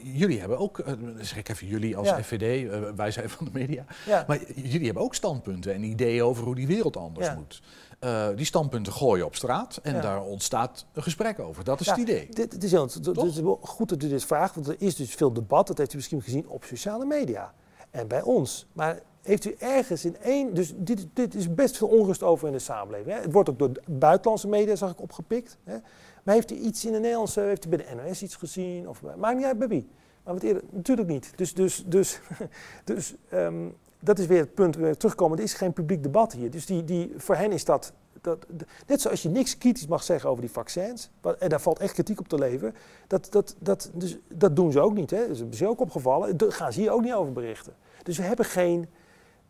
jullie hebben ook, zeg ik even jullie als FVD, wij zijn van de media, maar jullie hebben ook standpunten en ideeën over hoe die wereld anders moet. Eh, die standpunten gooien op straat en Ja. daar ontstaat een gesprek over. Dat is Ja, het idee. Dit, het is, heel, het is goed dat u dit vraagt, want er is dus veel debat, dat heeft u misschien gezien op sociale media en bij ons. Maar heeft u ergens in één, dus dit, dit is best veel onrust over in de samenleving. Hè? Het wordt ook door buitenlandse media, zag ik, opgepikt. Hè? Maar heeft u iets in de Nederlandse, heeft u bij de NOS iets gezien? Of, maakt niet uit bij wie. Maar wat eerder, natuurlijk niet. Dus, dus, dus, dus ehm, dat is weer het punt waar we terugkomen. Er is geen publiek debat hier. Dus die, die, voor hen is dat, dat, net zoals je niks kritisch mag zeggen over die vaccins, en daar valt echt kritiek op te leveren, dat, dat, dat, dus, dat doen ze ook niet. Hè. Dat is ze ook opgevallen. Daar gaan ze hier ook niet over berichten. Dus we hebben geen...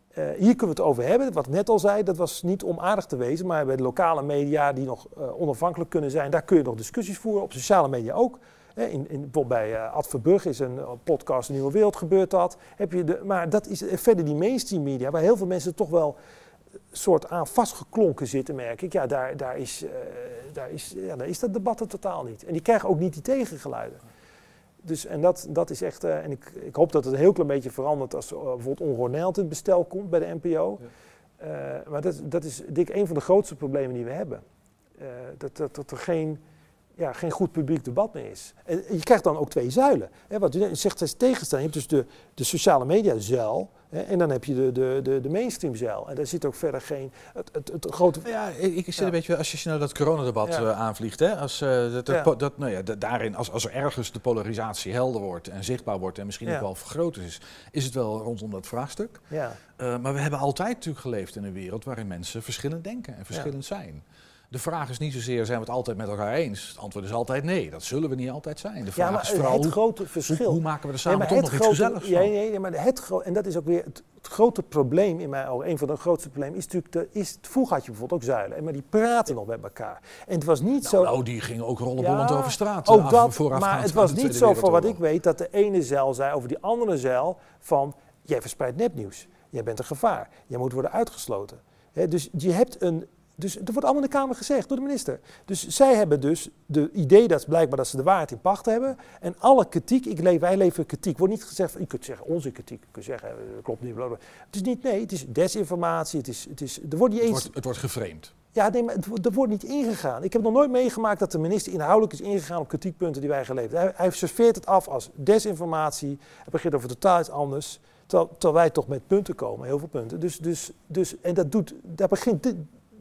eh, hier kunnen we het over hebben. Wat ik net al zei, dat was niet om aardig te wezen, maar bij de lokale media die nog eh, onafhankelijk kunnen zijn, daar kun je nog discussies voeren. Op sociale media ook. In, in, bijvoorbeeld bij eh Ad Verburg is een eh, podcast Nieuwe Wereld gebeurt dat. Heb je de, maar dat is eh, verder die mainstream media, waar heel veel mensen toch wel soort aan vastgeklonken zitten, merk ik. Ja, daar, daar, is, daar, is, ja, daar is dat debat er totaal niet. En die krijgen ook niet die tegengeluiden. Dus, en dat, dat is echt, en ik, ik hoop dat het een heel klein beetje verandert als uh, bijvoorbeeld in het bestel komt bij de NPO. Maar dat, dat is denk ik een van de grootste problemen die we hebben. Dat, dat, dat er geen, ja, geen goed publiek debat meer is. En je krijgt dan ook twee zuilen. Hè, wat u zegt is tegenstelling. Je hebt dus de, de sociale media zuil. Hè, en dan heb je de, de, de, de mainstream zuil. En daar zit ook verder geen... Het, het, het grote... Ja, ik, ik zit een beetje, als je naar dat coronadebat Ja. uh, aanvliegt, hè, als, uh, dat, dat, Ja. po- dat, nou ja, da- daarin, als, als er ergens de polarisatie helder wordt en zichtbaar wordt en misschien ook wel vergroot is, is het wel rondom dat vraagstuk. Ja. Uh, maar we hebben altijd natuurlijk geleefd in een wereld waarin mensen verschillend denken en verschillend zijn. De vraag is niet zozeer, zijn we het altijd met elkaar eens? Het antwoord is altijd nee, dat zullen we niet altijd zijn. De vraag Ja, maar is vooral, het hoe, grote verschil. hoe, hoe maken we er samen Nee, toch nog iets ja, nee, nee, maar het en dat is ook weer het, het grote probleem in mijn ogen. Een van de grootste problemen is natuurlijk, de, is, vroeger had je bijvoorbeeld ook zuilen, en maar die praten nog met elkaar. En het was niet zo... Nou, die gingen ook rollenbollend Ja, over straat. Ook af- dat, maar het was niet zo, voor wat ik weet, dat de ene zeil zei over die andere zeil van... jij verspreidt nepnieuws, jij bent een gevaar, jij moet worden uitgesloten. Dus je hebt een... Dus er wordt allemaal in de Kamer gezegd door de minister. Dus zij hebben dus de idee dat blijkbaar dat ze de waarheid in pacht hebben. En alle kritiek, ik leef, wij leveren kritiek. Wordt niet gezegd, je kunt zeggen onze kritiek. Je kunt zeggen, eh, dat klopt niet. blablabla. Het is niet, nee, het is desinformatie. Het is, het is, er wordt niet Het eens... wordt, het wordt geframed. Ja, nee, maar het, er wordt niet ingegaan. Ik heb nog nooit meegemaakt dat de minister inhoudelijk is ingegaan op kritiekpunten die wij geleverd hebben. Hij, hij serveert het af als desinformatie. Hij begint over totaal iets anders. Terwijl, terwijl wij toch met punten komen, heel veel punten. Dus, dus, dus, en dat doet, daar begint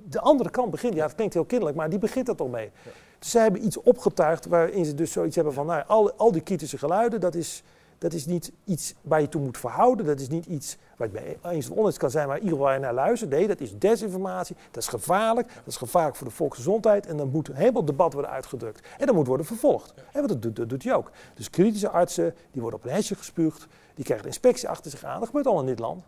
de, de andere kant begint. Ja, het klinkt heel kinderlijk, maar die begint er toch mee. Dus zij hebben iets opgetuigd waarin ze dus zoiets hebben van, nou, al, al die kritische geluiden, dat is, dat is niet iets waar je toe moet verhouden. Dat is niet iets waar je mee eens of oneens kan zijn, maar in ieder geval waar je naar luistert. Nee, dat is desinformatie, dat is gevaarlijk, dat is gevaarlijk voor de volksgezondheid. En dan moet een heleboel debat worden uitgedrukt. En dat moet worden vervolgd. En wat dat, doet, dat doet hij ook. Dus kritische artsen, die worden op een hesje gespuugd. Die krijgen inspectie achter zich aan. Dat gebeurt al in dit land.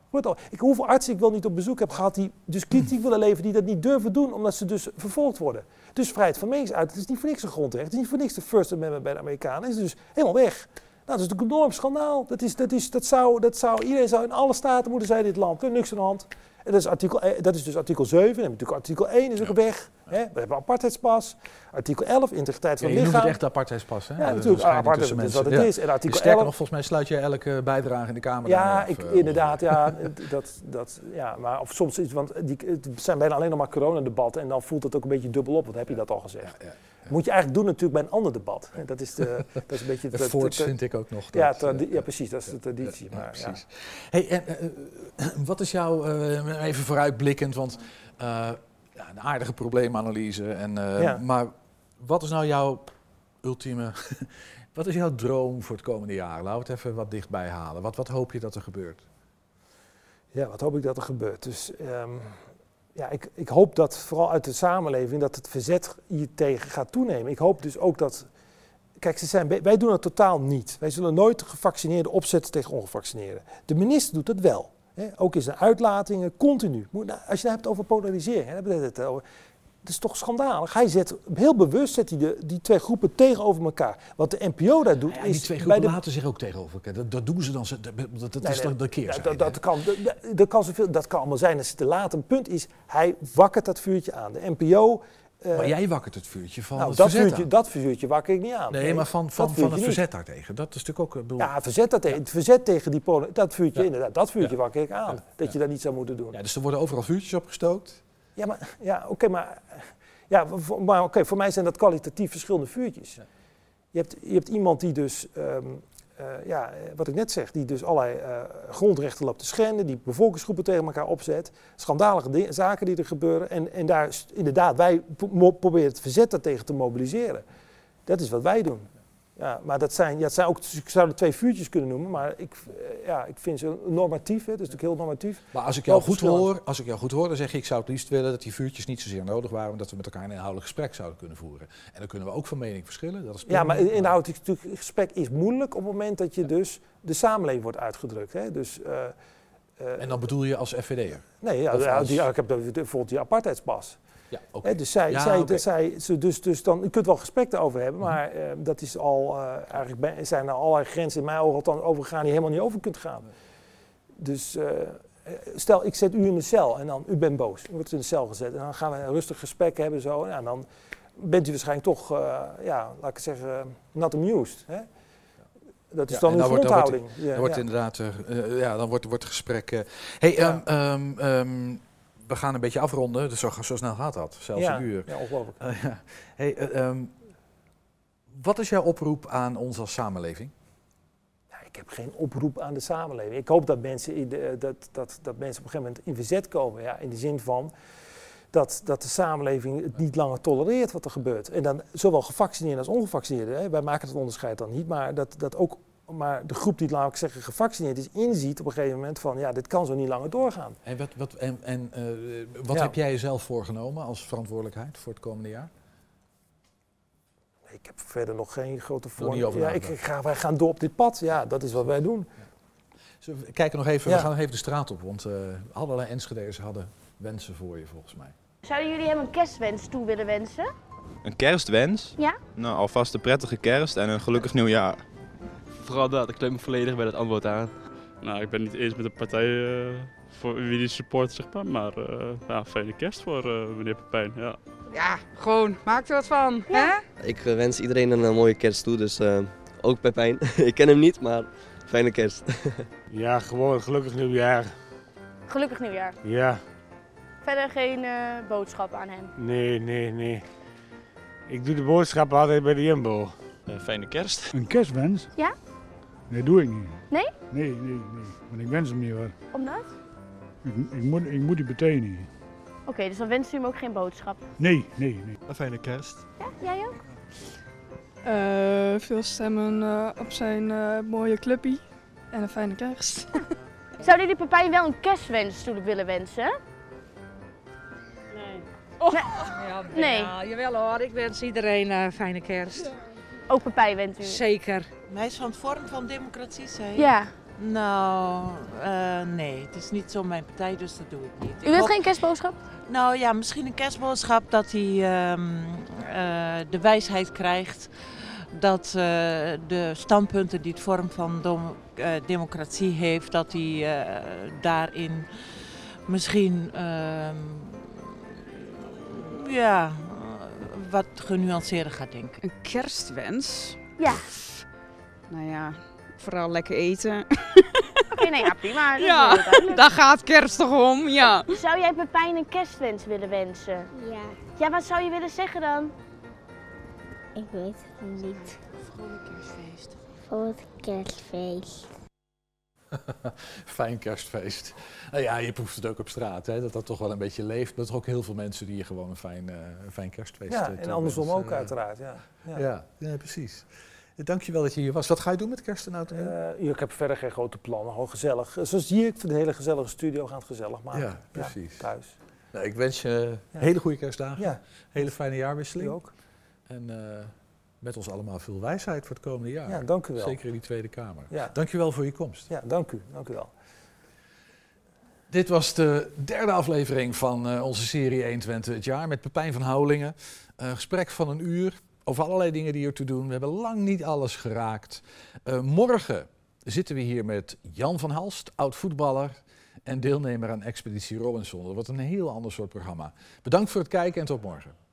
Ik, hoeveel artsen ik wel niet op bezoek heb gehad die dus kritiek willen leveren, die dat niet durven doen, omdat ze dus vervolgd worden. Dus vrijheid van meningsuiting, is niet voor niks een grondrecht. Het is niet voor niks de First Amendment bij de Amerikanen. Het is dus helemaal weg. Nou, dat is natuurlijk een enorm schandaal. Dat, is, dat, is, dat, zou, dat zou, iedereen zou in alle staten moeten zijn in dit land. Er is niks aan de hand. En dat is, artikel, eh, dat is dus artikel 7. Dan hebben we natuurlijk artikel 1 is ook weg. Hè? We hebben apartheidspas. Artikel 11, integriteit van Ja, je noemt het echt apartheidspas, hè? Ja, natuurlijk. scheiding Apart, tussen dat is wat het Ja. is. En artikel Sterker 11. nog, volgens mij sluit je elke bijdrage in de Kamer Ja, ik, eh, inderdaad. Ja, dat, dat, ja, maar of soms is, want die, het zijn bijna alleen nog maar coronadebatten en dan voelt het ook een beetje dubbel op, want heb je dat al gezegd. Moet je eigenlijk doen natuurlijk bij een ander debat. Dat is, de, dat is een beetje... Dat- voorts dat- vind ik ook nog Ja, dat, tradi- eh, ja, precies, dat is de traditie. Ja, maar, ja. precies. Hey, en, eh, eh, wat is jouw, even vooruitblikkend, want ja, een aardige probleemanalyse. En, Ja. Maar wat is nou jouw ultieme, wat is jouw droom voor het komende jaar? Laten we het even wat dichtbij halen. Wat, wat hoop je dat er gebeurt? Ja, wat hoop ik dat er gebeurt. Dus ehm, ja, ik, ik hoop dat vooral uit de samenleving dat het verzet hiertegen gaat toenemen. Ik hoop dus ook dat. Kijk, ze zijn, wij doen het totaal niet. Wij zullen nooit gevaccineerden opzetten tegen ongevaccineerden. De minister doet het wel. Ook in zijn uitlatingen, continu. Moet, nou, als je het hebt over polarisering, hè, het over. Het is toch schandalig. Hij zet heel bewust zet hij de, die twee groepen tegenover elkaar. Wat de NPO daar doet Ja, is die twee groepen de laten zich ook tegenover elkaar. Dat, dat doen ze dan, ze- dat, dat, dat Nee, is nee, dan de keer. ja, dat, dat, kan, dat, dat, kan zoveel, dat kan allemaal zijn als het te laat. Een punt is, hij wakkert dat vuurtje aan. De NPO... eh, Maar jij wakkert het vuurtje van nou, het dat, verzet vuurtje, dat vuurtje wakker ik niet aan. Nee, maar van, dat van, van het niet. verzet daartegen. Dat is natuurlijk ook... bedoel- Ja, verzet dat tegen. Het verzet tegen die polen, dat vuurtje, Ja. inderdaad, dat vuurtje Ja. wakker ik aan. Ja. Dat je dat niet zou moeten doen. Ja, dus er worden overal vuurtjes opgestookt. Ja, maar, ja, oké, maar, ja, voor- maar oké, voor mij zijn dat kwalitatief verschillende vuurtjes. Je, hebt, je hebt iemand die dus, ehm, eh, ja, wat ik net zeg, die dus allerlei eh, grondrechten loopt te schenden, die bevolkingsgroepen tegen elkaar opzet, schandalige zaken die er gebeuren. En, en daar, inderdaad, wij proberen het verzet daartegen te mobiliseren. Dat is wat wij doen. Ja, maar dat zijn, ja, het zijn ook, ik zou er twee vuurtjes kunnen noemen, maar ik, eh, ja, ik vind ze normatief, hè, dat is natuurlijk heel normatief. Maar als ik jou goed hoor, als ik jou goed hoor, dan zeg je, ik zou het liefst willen dat die vuurtjes niet zozeer nodig waren, maar dat we met elkaar een inhoudelijk gesprek zouden kunnen voeren. En dan kunnen we ook van mening verschillen. Dat is Ja, maar in- inhoudelijk gesprek is moeilijk op het moment dat je dus de samenleving wordt uitgedrukt. Hè? Dus, eh, eh, En dan bedoel je als FVD'er? nee, ja, als- die, ja, ik heb bijvoorbeeld die apartheidspas. Ja. Hè, dus zij, Ja, zij, ze dus, dus dan, je kunt wel gesprekken over hebben, Mhm. maar eh, dat is al, eh, eigenlijk zijn er allerlei grenzen in mijn ogen althans overgegaan die je helemaal niet over kunt gaan. Dus eh, stel, ik zet u in de cel en dan, u bent boos. U wordt in de cel gezet en dan gaan we een rustig gesprek hebben zo. En dan bent u waarschijnlijk toch, eh, ja, laat ik zeggen, not amused. Hè? Dat is Ja, dan en uw dan wordt- dan wordt- grondhouding. Ja, Dan wordt ja. inderdaad, ja, dan wordt, wordt het gesprek. hey, ehm, ehm, ehm, we gaan een beetje afronden, dus zo, zo snel gaat dat, zelfs Ja, een uur. ja, ongelooflijk. Eh, ja. Hey, eh, ehm, wat is jouw oproep aan ons als samenleving? Ik heb geen oproep aan de samenleving. Ik hoop dat mensen, in de, dat, dat, dat mensen op een gegeven moment in verzet komen. Ja, in de zin van dat, dat de samenleving het niet langer tolereert wat er gebeurt. En dan zowel gevaccineerden als ongevaccineerden. Hè. Wij maken het onderscheid dan niet, maar dat, dat ook maar de groep die, laat ik zeggen, gevaccineerd is, inziet op een gegeven moment van, ja, dit kan zo niet langer doorgaan. En wat, wat, en, en, eh, wat Ja. heb jij jezelf voorgenomen als verantwoordelijkheid voor het komende jaar? Ik heb verder nog geen grote Nog niet voor. over Ja, ik, ga, wij gaan door op dit pad. Ja, dat is wat wij doen. We kijken nog even, Ja. we gaan nog even de straat op, want eh, allerlei Enschede's hadden wensen voor je volgens mij. Zouden jullie hem een kerstwens toe willen wensen? Een kerstwens? Ja? Nou, alvast een prettige kerst en een gelukkig nieuwjaar. Vooral dat, ik sluit me volledig bij het antwoord aan. Nou, ik ben niet eens met de partij eh, voor wie die support, zeg maar. Maar eh, ja, fijne kerst voor eh, meneer Pepijn. Ja. Ja, gewoon, maak er wat van. Hè? Ik wens iedereen een mooie kerst toe, dus eh, ook Pepijn. ik ken hem niet, maar fijne kerst. Ja, gewoon gelukkig nieuwjaar. Gelukkig nieuwjaar. Ja, Verder geen eh, boodschap aan hem. nee, nee, nee. Ik doe de boodschappen altijd bij de Jumbo. fijne kerst. Een kerstwens? Ja? Nee, doe ik niet. Nee? Nee, nee, nee. Want ik wens hem niet hoor. Omdat? Ik, ik, moet, ik moet die meteen niet. Oké, dus dan wenst u hem ook geen boodschap. Nee, nee, nee. Een fijne kerst. Ja, jij ook? Eh, veel stemmen eh, op zijn eh, mooie clubpie en een fijne kerst. Zouden jullie Pepijn wel een kerstwens toe willen wensen? Nee. Ja, nee. Ja, jawel hoor, ik wens iedereen een fijne kerst. Ook Pepijn wenst u? Zeker. Is van het vorm van democratie, zei je? Ja. Nou, eh, nee, het is niet zo mijn partij, dus dat doe ik niet. U wilt hoop- geen kerstboodschap? Nou ja, misschien een kerstboodschap dat hij ehm, eh, de wijsheid krijgt dat eh, de standpunten die het vorm van dom- eh, democratie heeft, dat hij eh, daarin misschien ehm, ja, wat genuanceerder gaat denken. Een kerstwens? Ja. Nou ja, vooral lekker eten. Oké, nee, ja, prima. dat Ja, daar gaat kerst toch om, ja. Zou jij Pepijn een kerstwens willen wensen? Ja. Ja, wat zou je willen zeggen dan? Ik weet het niet. Vrolijk kerstfeest. Voor het kerstfeest. Fijn kerstfeest. Nou ja, je proeft het ook op straat, hè, dat dat toch wel een beetje leeft. Maar er zijn ook heel veel mensen die je gewoon een fijn, eh, een fijn kerstfeest Ja, eh, en andersom ook uiteraard. Ja. Ja, ja. ja, precies. Eh, Dankjewel dat je hier was. Wat ga je doen met kerst en oud? Eh, ik heb verder geen grote plannen, gewoon gezellig. Eh, Zoals hier, ik vind de hele gezellige studio gaan het gezellig maken. Ja, precies. thuis. Nou, ik wens je hele goede kerstdagen. Ja. Hele fijne jaarwisseling. Ook. En eh, met ons allemaal veel wijsheid voor het komende jaar. Ja, dank u wel. Zeker in die Tweede Kamer. Ja. Dankjewel voor je komst. Ja, dank u. Dank u wel. Dit was de derde aflevering van eh, onze serie 120 het jaar met Pepijn van Houwelingen. Een gesprek van een uur over allerlei dingen die er te doen. We hebben lang niet alles geraakt. Eh, morgen zitten we hier met Jan van Halst, oud voetballer en deelnemer aan Expeditie Robinson. Dat wordt een heel ander soort programma. Bedankt voor het kijken en tot morgen.